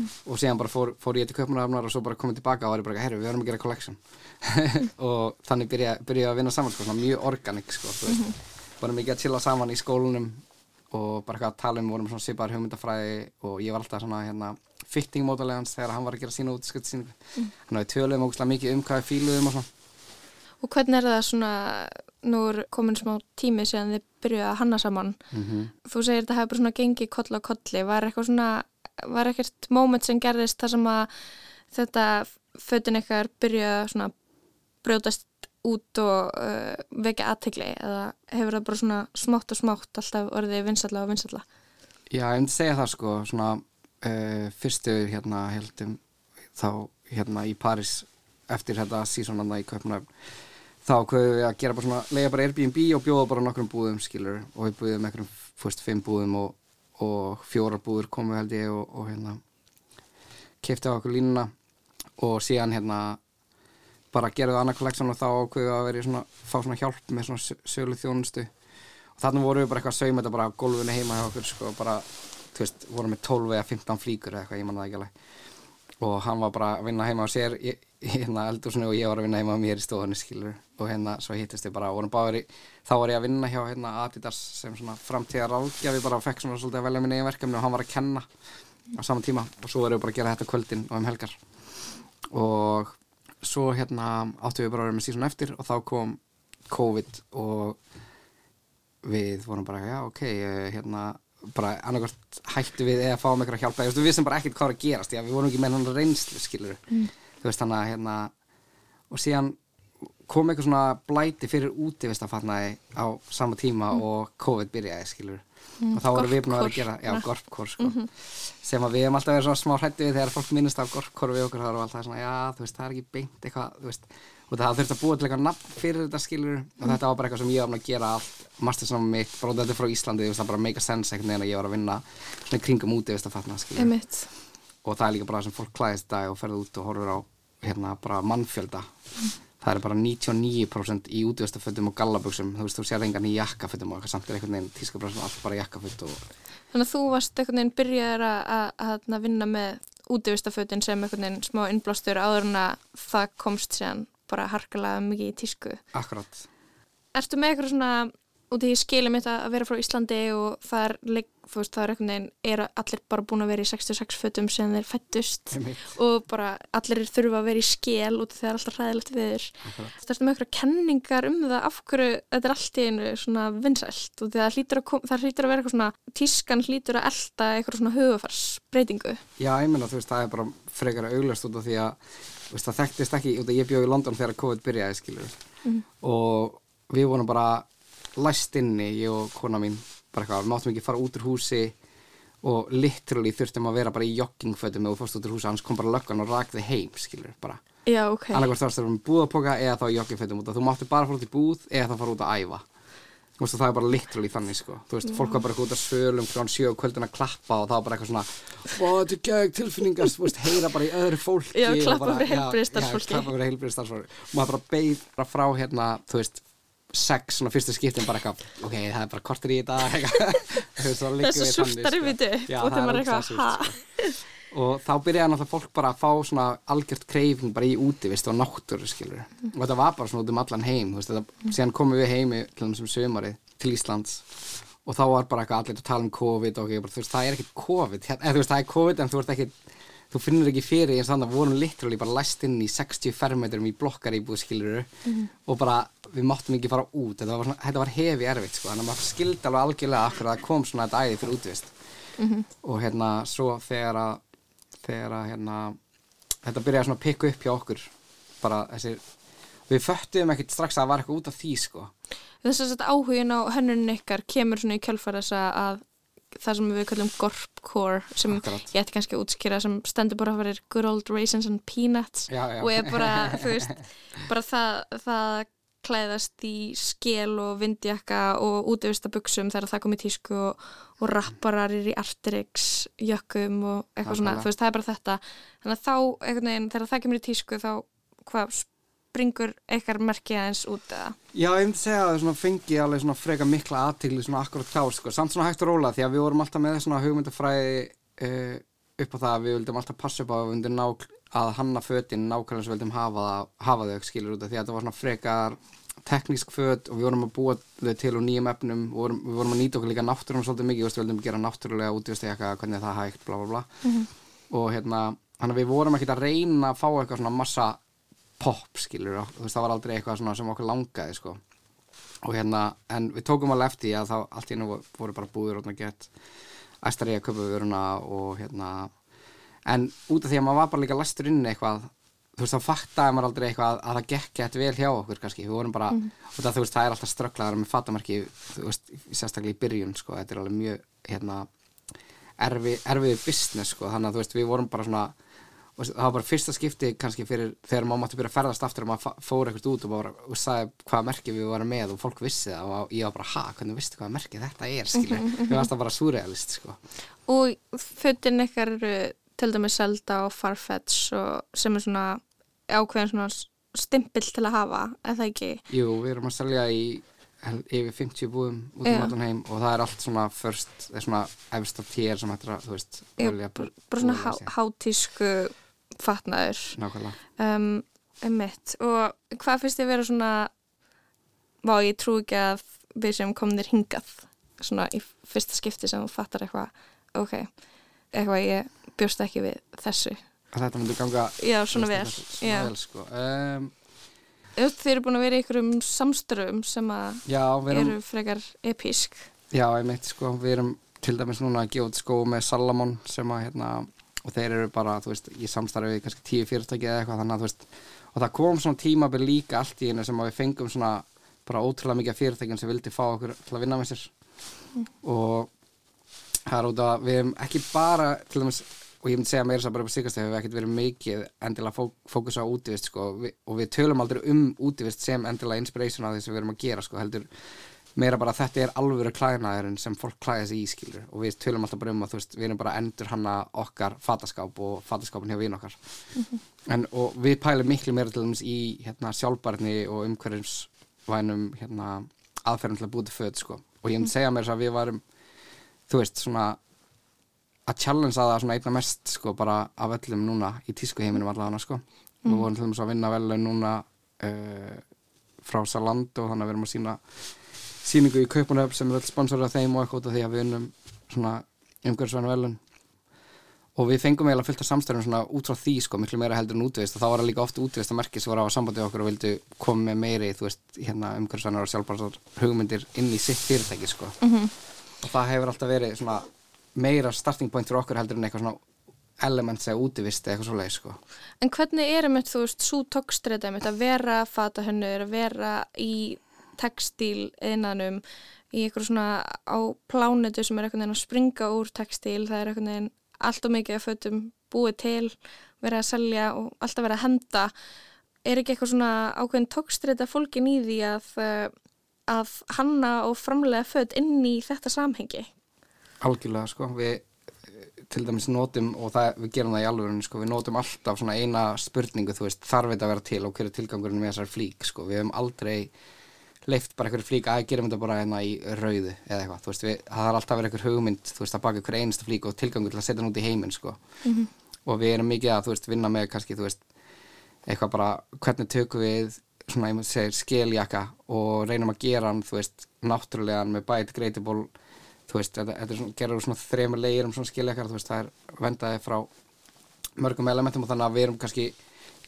og síðan bara fór, fór ég til köpmanafnar og svo bara komið tilbaka og var ég bara, herru, við verðum að gera collection. Og þannig byrja, byrja að vinna saman sko, svona mjög organic sko, veist, bara mikið að chilla saman í skólunum og bara eitthvað að tala um, vorum svona svipaðar hugmyndafræði og ég var alltaf svona hérna fitting mótalegans þegar hann var að gera sína útsköldsýningu mm. hann var töluðum ógustlega mikið um hvað við fíluðum og svona. Og hvernig er það svona, nú er komin smá tími síðan þið byrjuðu að hanna saman. mm Þú segir þetta hefur bara svona gengið koll á kolli. Var eitthvað svona, var ekkert moment sem gerðist þar sem að þetta fötin eitthvað byrjuðu að svona brjótast út og uh, vekja aðtegli eða hefur það bara svona smátt og smátt alltaf orðið vinsalla og vinsalla? Já, ég myndi segja það sko, svona uh, fyrstu hérna heldum þá hérna í París eftir þetta sísonanna í Kaupnöfn þá kvöðum við að gera bara svona lega bara Airbnb og bjóða bara nokkrum búðum skilur og við búðum einhverjum fyrst fimm búðum og, og fjórar búður komu held ég og, og hérna kefti á okkur línuna. Og síðan hérna bara gerðu annað kolleksjón og þá ákveðu að vera í svona, fá svona hjálp með svona sö- sölu þjónustu og þarna vorum við bara eitthvað að sauma þetta bara á gólfinu heima hjá okkur sko, bara, þú veist, vorum með 12 eða 15 flíkur eða eitthvað, ég manna það ekki alveg. Og hann var bara að vinna heima á sér. Í hérna eldúsinu og ég var að vinna heima mér í stofunni skilur og hérna svo hittist við bara og í, þá var ég að vinna hjá hérna Adidas sem svona framtíðar ráðgjafi bara fekk svona svolítið að velja minn eigin verkefni og hann var að kenna á sama tíma. Og svo erum við bara að gera þetta kvöldin og um helgar. Og svo hérna áttum við bara að vera með síðan eftir og þá kom COVID og við vorum bara, já, ok, eh, hérna bara annarkvært hættu við eða fáum eitthvað hjálpa, við vissum bara ekkert hvað var að gerast já, við vorum ekki með hann reynslu, skilur Mm. Þú veist, þannig að hérna og síðan kom eitthvað svona blæti fyrir útivistafatnaði á sama tíma Mm. og COVID byrjaði, skilur Mm, og þá vorum við búin að vera að gera já, gorpkór, sko. Mhm. sem að við hefum alltaf verið svona smá hrættu við þegar fólk minnist á gorpkór við okkur, það var alltaf svona, já, þú veist, það er ekki beint eitthvað, þú veist, og það þurfti að búa til eitthvað nafn fyrir þetta skilur og þetta var bara eitthvað sem ég var að gera allt mastersnámi mitt, bara þetta frá Íslandi það bara make a sense einhvern veginn að ég var að vinna svona kringum úti, veist að fatna skilur og það er líka bara það sem fólk klæðist dag og ferði út og horfir á hérna bara mannfjölda. Það er bara 99% í útvistafötum og gallabuxum, þú veist, þú sér engan í jakkafötum og eitthvað samt er einhvern veginn tískabræðsum allt bara jakkaföt og Þannig að þú varst einhvern veginn byrjaður að, að vinna með útivistafötin sem einhvern veginn smá innblástur áður en að það komst síðan bara harkalega mikið í tísku. akkurat. Ertu með eitthvað svona, í því skilum mitt að vera frá Íslandi og það er, veist, það er einhvern veginn, er allir bara búin að vera í 66 fötum sem þeir fættust og bara allir þurfa að vera í af því það er alltaf hræðilegt viður. Það ertu með eitthvað kenningar um það af hverju þetta er allt í einu svona vinsælt og að það hlýtur að, kom, það hlýtur að vera eitthvað svona, tískan hlýtur að elda eitthvað svona hugafarsbreytingu. Já, ég meina, þú veist, það er bara frekar auglast út af því að veist, það þekktist ekki, ég bjóð í London þegar COVID byrjaði, skilur Mhm. og við vorum bara læst inni, ég og kona mín bara eitthvað, við máttum ekki fara út úr húsi og literally þurftum að vera bara í joggingfötum þú fórst út úr húsi, annars kom bara löggan og rak þig heim, skilur, bara Já, ok. annarkvært þarfst að vera með búðapoka eða þá í joggingfötum út þú máttu bara fara út í búð eða þá fara út að æfa Þú veist, og það er bara literally þannig, sko. Þú veist, fólk var bara út að svölum sjö og kvöldin að klappa og það var bara eitthvað svona Ó, þetta er gegn tilfinningar, þú veist, heyra bara í öðru fólki Já, og klappa fyrir já, heilbrigðisstarfsfólki. Já, klappa fyrir heilbriðstarfsfólki og maður bara bara frá hérna, þú veist sex, svona fyrstu skiptin bara eitthvað ok, það er bara kortur í þetta eitthvað. Þú veist, þá liggum Þess að við þannig, súrta rifið upp Já, og það er eitthvað, sko. og þá byrjaði náttúrulega fólk bara að fá svona algjört kreifing bara í úti, veist, og náttúru skilur og þetta var bara svona út um allan heim veist, þetta, síðan komum við heimi til þessum sömarið til Íslands. Og þá var bara eitthvað allir að tala um COVID og okay, bara, veist, það er ekkert COVID hérna, eða, það er COVID en þú ert ekki þú finnur ekki fyrir eins og þannig að vorum literally bara læst inn í 60 fermetrum í blokkar íbúð skilur Mhm. og bara við máttum ekki fara út. Þetta var, var hefi erfitt sko, þannig að maður skildi alveg algjörlega akkur að það kom svona þetta æði fyrir útvist Mhm. og hérna svo þegar að þegar að hérna þetta byrjaði svona að pikka upp hjá okkur bara þessi við föttuðum ekkert strax að það var eitthvað út af því sko. Þess að áhugin á hönnun ykkar kemur svona í kjölfar þess að það sem við kallum gorpcore sem Akkurat. ég ætti kannski að útskýra sem stendur bara fyrir good old raisins and peanuts Já, já. og er bara, þú veist, bara það, það klæðast í skel og vindjakka og útivistabuxum þegar það kom í tísku og, og rapparar í Arterix jökkum og eitthvað svona, Nákvæmlega. þú veist, það er bara þetta þannig að þá, einhvern veginn, þegar það kemur í tísku þá, hvað, springur eitthvað merkið aðeins út eða? Já, ég myndi segja að það fengi alveg svona freka mikla aðtigli svona akkurat þá sko, samt svona hægt og róla því að við vorum alltaf með svona hugmyndafræði uh, upp á það að við vildum alltaf passa upp á að ná að hanna fötin nákvæmlega sem við vildum hafa, hafa þau skilur út af því að þetta var svona frekar teknísk föt og við vorum að búa þau til úr nýjum efnum, við vorum, við vorum að nýta okkur líka náttúrum svolítið mikið, við vildum gera náttúrulega útvist eitthvað, hvernig er það hægt, bla bla bla. Mhm. og hérna, þannig að við vorum ekkert að reyna að fá eitthvað svona massa pop skilur og þú veist það var aldrei eitthvað svona sem okkur langaði sko. Og hérna en við tókum alveg eftir að þá allt í hennu voru bara búður og gett æstari að köpa vöruna og hérna en út af því að maður var bara líka læstur inn eitthvað þú veist þá faktaði maður aldrei eitthvað að, að það gekk gett vel hjá okkur kannski. Við vorum bara Mhm. og það, veist það er alltaf strögglaðar með fatamarki þú veist sérstaklega í byrjun sko. Þetta er alveg mjög hérna erfi, erfiði business sko. Þannig að þú veist við vorum bara svona og það var bara fyrsta skipti kannski fyrir þegar maður mátti byrja að ferðast aftur og maður fór ekkert út og, bara, og sagði hvaða merki við varum með og fólk vissi það og ég var bara, ha, hvernig vistu hvaða merki þetta er, skilur, Mhm, mhm. við varst það bara surrealist, sko. Og fötin ykkar eru til dæmis Zelda og Farfetch og sem er svona ákveðin svona stimpill til að hafa, eða ekki? Jú, við erum að selja í yfir 50 búðum út um allan heim og það er allt svona first, svona efsta tér sem hættir að, þú veist, velja bara, svona hátísku fatnaður. Nákvæmlega. Um, einmitt. Og hvað finnst þið vera svona, vá, ég trú ekki að við sem komnir hingað, svona í fyrsta skipti sem þú fattar eitthvað, ok, eitthvað ég bjóst ekki við þessu. Að þetta myndi ganga Já, svona vel, Svona vel, sko. Um, Þið eru búin að vera í einhverjum samstörfum sem að já, erum, eru frekar epísk. já, einmitt, sko, við erum til dæmis núna að gefa út skó með Salamon sem að, hérna, og þeir eru bara, þú veist, í samstarfi við kannski tíu fyrirtæki eða eitthvað, þannig að, þú veist, og það kom svona tímabil líka allt í einu sem að við fengum svona bara ótrúlega mikið af fyrirtækjum sem vildi fá okkur til að vinna með sér. Og það er út að við hefum ekki bara til dæmis, og ég myndi segja meira svo bara upp á síkast hefur við ekkert verið mikið endilega fó fókusa á útivist sko, við, og við tölum aldrei um útivist sem endilega inspiration af því sem við erum að gera sko, heldur meira bara að þetta er alvöru klæðnaðurinn sem fólk klæða sig í skilur. Og við tölum alltaf bara um að þú veist, við erum bara að endur hanna okkar fataskáp og fataskáp hjá vin okkar. En, og við pælum miklu meira til dæmis í hérna, sjálfbarni og umhverjumsvænum hérna, aðferðum til að búti föt sko. og ég myndi segja mér þess að við varum þú veist svona að challenge það svona einna mest sko bara af öllum núna í tísku heiminum allavega sko. við vorum til dæmis að vinna vel núna uh, frá Zalando þannig að við erum að sína síningu í Kaupanöf sem er öll sponsorið af þeim og eitthvað því að við unnum svona umhverfisvæna velun og við fengum eiginlega fullt af samstæðum svona út frá því sko, miklu meira heldur en útvist og þá var það líka oft útvist að merki sem voru á sambandi okkur og vildu koma með meiri, þú veist, hérna umhverfisvænar og sjálfbærsar hugmyndir inn í sitt fyrirtæki sko. Og það hefur alltaf verið svona meira starting point fyrir okkur heldur en eitthvað svona elements eða útivist eða eitthvað svo leið sko. En hvernig er einmitt, þú veist, svo einmitt að vera fatahönnur, að vera í textíl einanum, í eitthvað svona á plánetu sem er eitthvað að springa úr textíl, það er eitthvað allt og mikið að fötum búið til, verið að selja og alltaf verið að henda. Er ekki eitthvað svona ákveðin tókstreita fólkin í því að, eh, að hanna og framlega föt inn í þetta samhengi? algjörlega sko við eh, til dæmis notum og það, við gerum það í alvörunni sko, við notum alltaf svona eina spurningu þú veist, þarf þetta að vera til og hver er tilgangurinn með þessar flík sko, við hefum aldrei leift bara einhverju flík að gerum þetta bara hérna í rauðu eða eitthvað, þú veist, við, það har alltaf verið einhver hugmynd, þú veist, að baka einhver einasta flík og tilgangur til að setja hann út í heiminn sko. Og við erum mikið að, þú veist, vinna með kannski, þú veist, eitthvað bara hvernig tökum við svona, ég maður segir, skeljakka og reynum að gera hann, þú veist, náttúrulegan með biodegradable þú veist, þetta, þetta er svona, gerður úr svona þremur leir um svona skiljakkar, þú veist, það er vendaði frá mörgum elementum og þannig að við erum kannski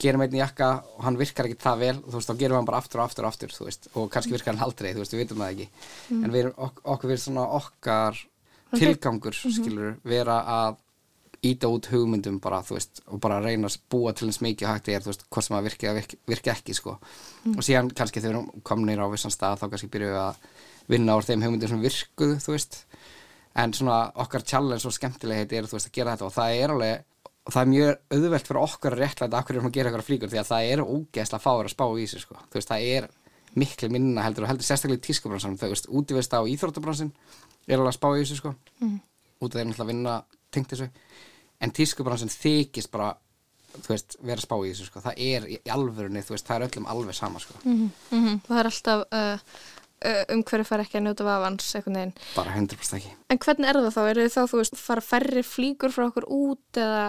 gerum einn jakka og hann virkar ekki það vel þú veist, þá gerum við hann bara aftur og aftur og aftur veist, og kannski virkar hann aldrei, þú veist, við vitum það ekki. En við erum, ok okkur við svona okkar tilgangur, skilur vera að íta út hugmyndum bara, þú veist, og bara reyna að búa til eins mikið hægt er, þú veist, hvort sem að virki eða virki, virki ekki, sko. Og síðan kannski þegar við erum komnir á vissan stað þá kannski byrjuum við að vinna úr þeim hugmyndum sem virkuðu, þú veist. En svona okkar challenge og skemmtilegheit er þú veist að gera þetta og það er alveg og það er mjög auðvelt fyrir okkur að réttlæta akkur erum að gera eitthvað flíkur því að það er ógeðslega fáur að spá í sig sko. þú veist það er miklu minna heldur og heldur sérstaklega í tískubransanum þú veist útivist á íþróttabransin er alveg að spá í sig sko. mm. út af þeir náttúrulega vinna tengt þessu en tískubransin þykist bara þú veist vera að spá í þessu sko. það er í alvörunni veist það er öllum alveg sama sko. Mm -hmm. Það er alltaf uh, uh, um hverju fara ekki að njóta vafans einhvern veginn. bara 100% ekki En hvernig er það þá? Er það þá, þú veist, fara færri flíkur frá okkur út eða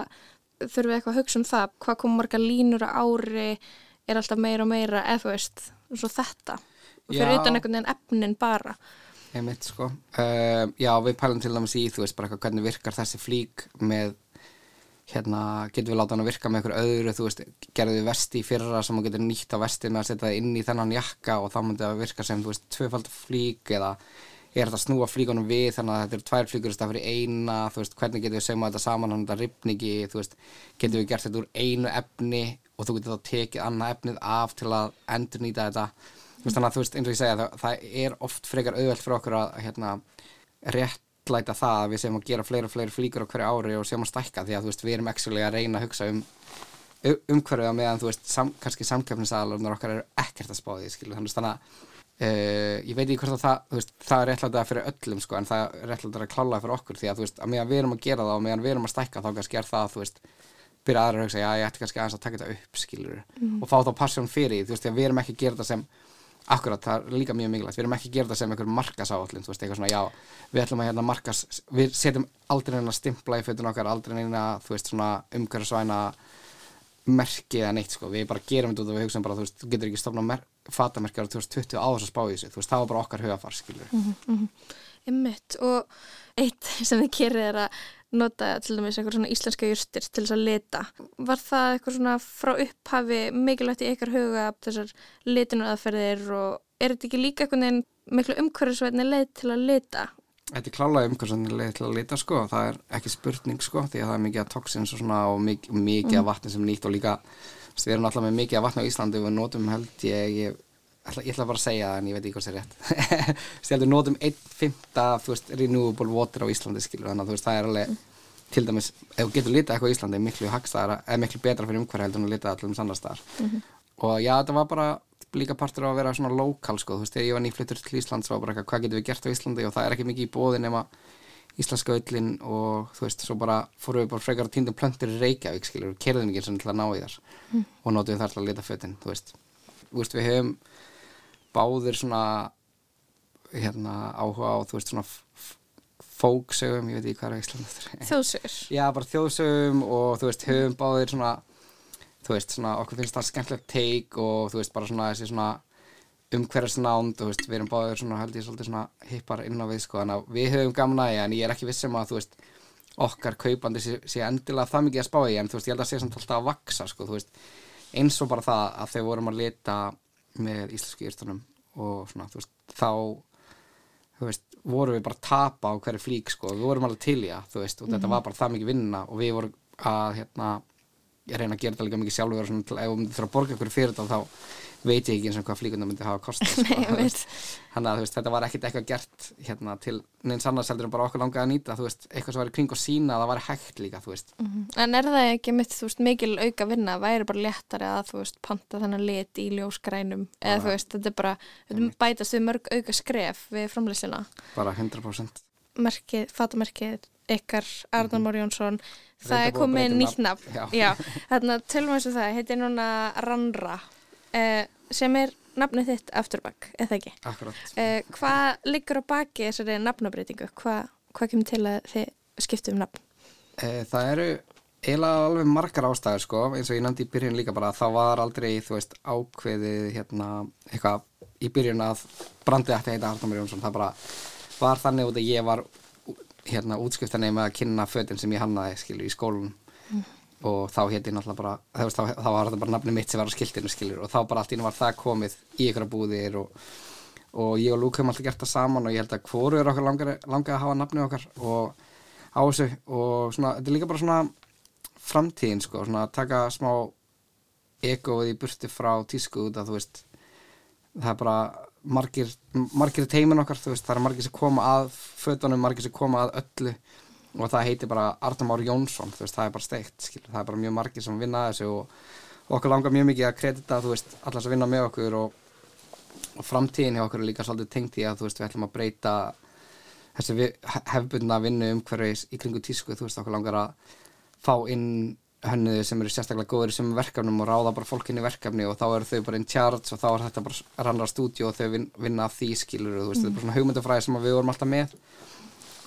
þurfum við eitthvað að hugsa um það? Hvað kom marga línur á ári? Er alltaf meira og meira? Eða þú veist, svo þetta. Fyrir Já. utan einhvern veginn efnin bara. Einmitt, sko. Uh, já, við pælum til dæmis í, þú veist, bara eitthvað, hvernig virkar þessi flík með, hérna, getum við láta hann að virka með einhver öðru, þú veist, gerðu við vesti fyrra sem þú getur nýtt á vesti með að setja það inn í þennan jakka og þá myndi það virka sem, þú veist, tvöfald flík eða er þetta að snúa flíkunum við þannig að þetta eru tvær flíkur stað fyrir eina, þú veist, hvernig getum við segjum þetta saman að þetta ripningi, þú veist, getum við gert þetta úr einu efni og þú getur þá tekið annað efnið af til að endurnýta þetta. Þú veist, þannig að þú veist, eins og ég segja, það, það er oft frekar auðvelt fyrir okkur að hérna, réttlæta það að við séum að gera fleiri og fleiri flíkur á hverju ári og séum að stækka því að þú veist, við erum actually að reyna að hugsa um umhverfið á meðan þú veist, sam, kannski samkeppnisaðalunar okkar eru ekkert að spá því, skilu, þannig að Uh, ég veit ekki hvort að það, veist, það er réttlætað fyrir öllum sko, en það er réttlætað að klála fyrir okkur því að þú veist, að meðan við erum að gera það og meðan við erum að stækka þá kannski er það, þú veist, byrja aðra að hugsa, já, ég ætti kannski aðeins að taka þetta upp, skilur Mhm. og fá þá passjón fyrir, því að við erum ekki að gera þetta sem akkurat, það er líka mjög mikilvægt. Við erum ekki að gera þetta sem einhver markasáallin þú veist, eitthvað svona, já, við ætlum að hérna markas við setjum aldrei neina stimpla í fötun okkar aldrei neina, þú veist, svona umhverfisvæna merki eða neitt, sko, við bara gerum þetta og við hugsaum bara, þú veist, þú getur ekki stofna fatamerki ára 2020 á þess að spá í þessu, þú veist, það var bara okkar hugafar, skilur Mhm, Einmitt. Og eitt sem þið gerir er að nota til dæmis eitthvað svona íslenska júrstir til þess að lita. Var það eitthvað svona frá upphafi mikilvægt í ykkar huga þessar litinu aðferðir og er þetta ekki líka einhvern veginn miklu umhverfisvætni leið til að lita? Þetta er klálega umhverfisvætni leið til að lita, sko, það er ekki spurning, sko, því að það er mikið af toxins og svona og mikið, mikið af Mhm. vatni sem nýtt og líka, við erum alltaf með mikið af vatni á Íslandi og við notum held ég, ég ætla, ég ætla bara að segja það en ég veit ekki hvað það er rétt. Við notum 1.5 þú veist, renewable water á Íslandi skilur þannig að þú veist, það er alveg til dæmis, ef þú getur litað eitthvað á Íslandi miklu eða miklu betra fyrir umhverja heldur en að litað allir um sannast þar Mhm. og já, þetta var bara líka partur á að vera svona lokal sko, þú veist, ég var nýfluttur til Íslands var bara eitthvað, hvað getum við gert á Íslandi? Og það er ekki mikið í bóði nema íslenska öllin og þú veist, svo bara fórum við bara frekar að týndum plöntur í Reykjavík skilur, og kerðum ekki eins og að ná í þar Mm. og notum þar til að lita fötin, þú veist. Þú veist, við hefum báðir svona hérna áhuga á, þú veist, svona fóksögum, ég veit ekki hvað er eftir Þjóðsögur? Já, bara þjóðsögum og þú veist, höfum báðir svona þú veist, svona, okkur finnst það skemmtilegt teik og þú veist, bara svona þessi svona umhverfisnánd, þú veist, við erum báðir svona, held ég, svolítið svona hippar inn á við, sko, en við höfum gaman að því, en ég er ekki viss um að, þú veist, okkar kaupandi sé, sé endilega það mikið að spá í, en þú veist, ég held að sé samt alltaf að vaksa, sko, þú veist, eins og bara það að þegar vorum að lita með íslensku ýrstunum og svona, þú veist, þá þú veist, vorum við bara að tapa á hverju flík sko, við vorum alveg til í það, þú veist og þetta Mhm. var bara það mikið vinna og við vorum að hérna, ég reyna að gera þetta líka mikið sjálfur og svona, ef við myndum þurfa að borga ykkur fyrir þetta þá veit ég ekki eins og hvað flíkundar myndi hafa kostað sko, þannig að veist, þetta var ekkit eitthvað gert hérna, til neins annars heldur en bara okkur langaði að nýta veist, eitthvað sem var í kring og sína að það var hægt líka, veist. Mhm. En er það ekki mitt, veist, mikil auka vinna, væri bara léttari að, panta þennan lit í ljósgrænum, eða þú veist, þetta er bara, bætast við mörg auka skref við framleysluna. bara 100% Merkið, fatamerkið, ykkar, Arnar Már Jónsson, það er að komið nýtt nafn. Já. þarna tölum við og það, heitir núna Rannra, sem er nafnið þitt afturbakk, eða ekki? Akkurat. Eh, hvað liggur á baki þessari nafnabreitingu? Hva, hvað kemur til að þið skiptu um nafn? E, það eru eiginlega alveg margar ástæður sko, eins og ég nefndi í byrjun líka bara það var aldrei, þú veist, ákveðið hérna, eitthvað í byrjun að brandið ætti að heita Arnómur Jónsson það bara var þannig út að ég var hérna útskriftanegi með að kynna fötin sem ég hannaði, skilur, í skólunum og þá héti ég náttúrulega bara þá, þá, þá var þetta bara nafni mitt sem var á skiltinu, skilur og þá bara allt í einu var það komið í ykkur búðir og, og ég og Lúk höfum alltaf gert það saman og ég held að hvoru er okkar langar, langar að hafa nafnið okkar og á þessu. Og svona, þetta er líka bara svona framtíðin sko, svona að taka smá egoið í burti frá tísku út að þú veist það er bara margir, margir teimin okkar, þú veist, það er margir sem koma að fötunum, margir sem koma að öllu og það heitir bara Arnum Már Jónsson veist, það er bara steikt, skilur, það er bara mjög margir sem vinna að þessu og, og okkur langar mjög mikið að kredita, veist, allar sem vinna með okkur og, og framtíðin hjá okkur er líka svolítið tengt í að, veist, við ætlum að breyta þessi hefbundna vinnu umhverfis í kringu tísku, þú veist, okkur langar að fá inn hönnuði sem eru sérstaklega góður í sem verkefnum og ráða bara fólk inn í verkefni og þá eru þau bara in charge og þá er þetta bara rannar stúdíu og þau vin, vinna af því skilur og þú veist, þetta er bara svona hugmyndafræði sem að við vorum alltaf með.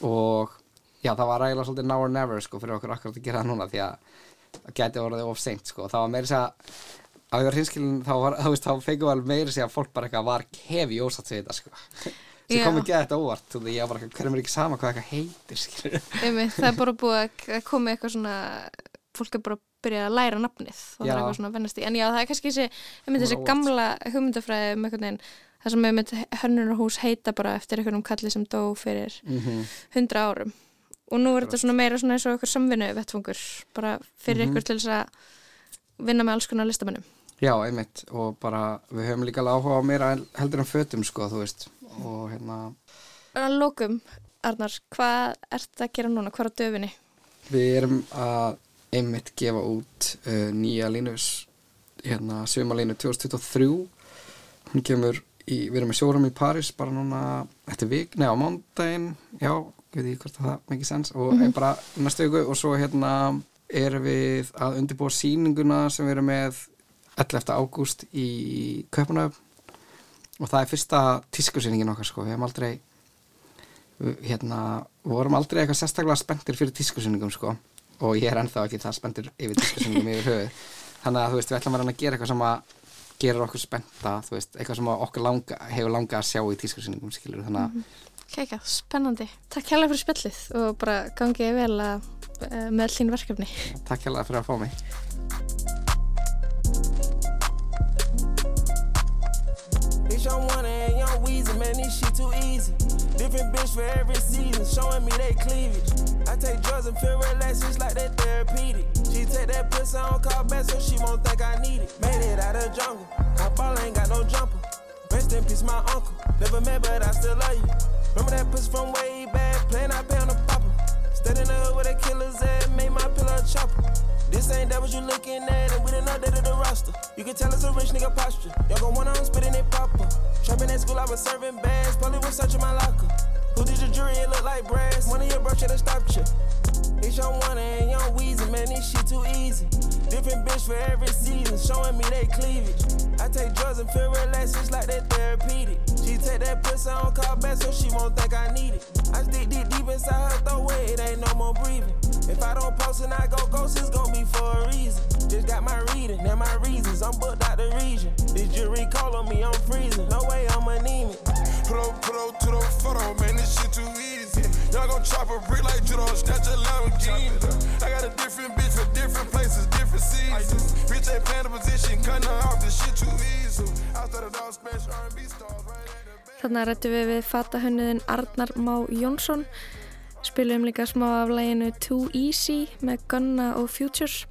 Og já, það var eiginlega svolítið now or never sko fyrir okkur akkurat að gera það núna því að það gæti orðið of seint sko það var meira sér að á ég var hinskilin þá þá fengum við alveg meira sér að fólk bara eitthvað var hefi ósatt við þetta sko sem Já. kom ekki að þetta óvart þú veist, ég var bara, hverjum er ekki sama hvað eitthvað heitir skilur Einmitt, það er bara búið að að koma eitthvað svona fólk er bara að byrja að læra nafnið og það Já. er eitthvað svona að vennast í en já, það er kannski þessi, einmitt, þessi gamla hugmyndafræði um einhvern veginn það sem einmitt hönnunarhús heita bara eftir einhvernum kalli sem dó fyrir Mhm. hundra árum og nú er þetta svona meira svona eins og eitthvað samvinnu vettfungur bara fyrir Mhm. ykkur til þess að vinna með alls konar listamennum Já, einmitt. Og bara við höfum líka alveg áhuga á meira hel- heldur en fötum sko, þú veist. Og hérna lókum, Arnar, hvað ert að gera núna, hvað er á döfinni? við erum að einmitt gefa út uh, nýja línus hérna sumalínu 2023 hún kemur í, við erum með sjórum í París bara núna eftir vik, neða á mándaginn já, ég veit ekki hvort að það mikið sens og mm bara næstu viku og svo hérna erum við að undirbúa sýninguna sem við erum með 11. ágúst í Kaupanöf og það er fyrsta tískusýningin okkar sko, við hefum aldrei hérna, vorum aldrei eitthvað sérstaklega spenntir fyrir tískusýningum sko. Og ég er ennþá ekki það spenntur yfir tískusýningum yfir höfuð. Þannig að þú veist, við ætlum að reyna að gera eitthvað sem að gerir okkur spennta, þú veist, eitthvað sem okkur langa, hefur langa að sjá í tískusýningum skilur, þannig að Kækja, spennandi. Takk hérlega fyrir spjallið og bara gangið vel að, uh, með þín verkefni. takk hérlega fyrir að fá mig. Different bitch for every season, showing me they cleavage. I take drugs and feel relaxed, it's like that therapeutic. She take that pussy on call back so she won't think I need it. Made it out of jungle, my ball ain't got no jumper. Rest in peace, my uncle. Never met, but I still love you. Remember that pussy from way back, playing I pay on the popper. The hood where the killers at, made my pillow a chopper. This ain't that what you looking at, and we done updated the roster. You can tell it's a rich nigga posture. Y'all gon' wanna spitting it popper. Trapping at school, I was serving bags, probably was searching my locker. Who did your jury? It look like brass. One of your bro should've stopped you. Bitch, I'm one and young Weezy, man, this shit too easy. Different bitch for every season, showing me they cleavage. I take drugs and feel relaxed, it's like that therapeutic. She take that pussy on call back so she won't think I need it. I stick deep deep inside her throat, it ain't no more breathing. If I don't post and I go ghost, it's gon' be for a reason. Just got my reading and my reasons, I'm booked out the region. This jury call on me, I'm freezing. No way I'm anemic. Put up, put up to the photo, man, this shit too easy. Y'all gon' chop a brick like judo, snatch a Lamborghini. I got a different bitch for different places, different seasons. Bitch ain't playing the position, cutting her off, this shit too Þannig að rættu við við fatahönnuðin Arnar Má Jónsson. Spilum líka smá af læginu Too Easy með Gunna og Futures.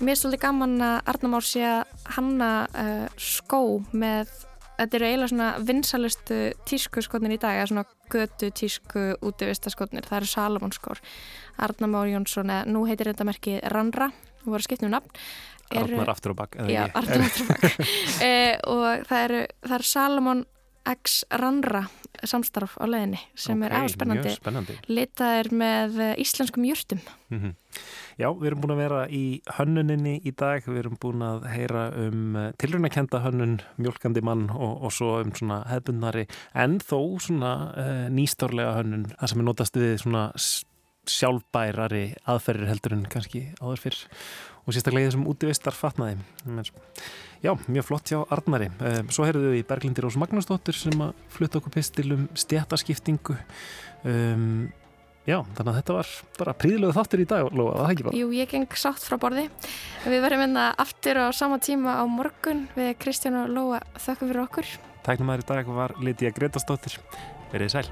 Mér er svolítið gaman að Arnar Már sé að hanna uh, skó með, þetta eru eiginlega svona vinsalustu tísku skotnir í dag, eða svona götu tísku útivista skotnir, það eru Salomon skór. Arnar Már Jónsson, eða nú heitir þetta merkið Ranra, þú voru skipt um nafn. Arnar aftur á bak, eða Já? Arnar aftur á bak. uh, og það eru, eru Salomon X Ranra samstarf á leiðinni sem er Ok, aðeins spennandi. Litaðir með eh, íslenskum jurtum. Mhm. Já, við erum búin að vera í hönnuninni í dag, við erum búin að heyra um tilrunakenda hönnun, mjölkandi mann og, og svo um svona hefbundnari en þó svona uh, nýstárlega hönnun, það sem er notast við svona sjálfbærari aðferðir heldur en kannski áður fyrr og sérstaklega í þessum útivistar fatnaði. Men, Já, mjög flott hjá Arnari. Uh, svo heyrðum við í Berglindi Rós Magnúsdóttur sem að flutta okkur pistil um stjættaskiptingu. Um, Já, þannig að þetta var bara príðilegu þáttur í dag, Lóa, það ekki bara? Jú, ég geng sátt frá borði. Við verðum einna aftur á sama tíma á morgun við Kristján og Lóa þökkum fyrir okkur. Tæknum aðri dag var Lítiða Gretastóttir. Verið sæl.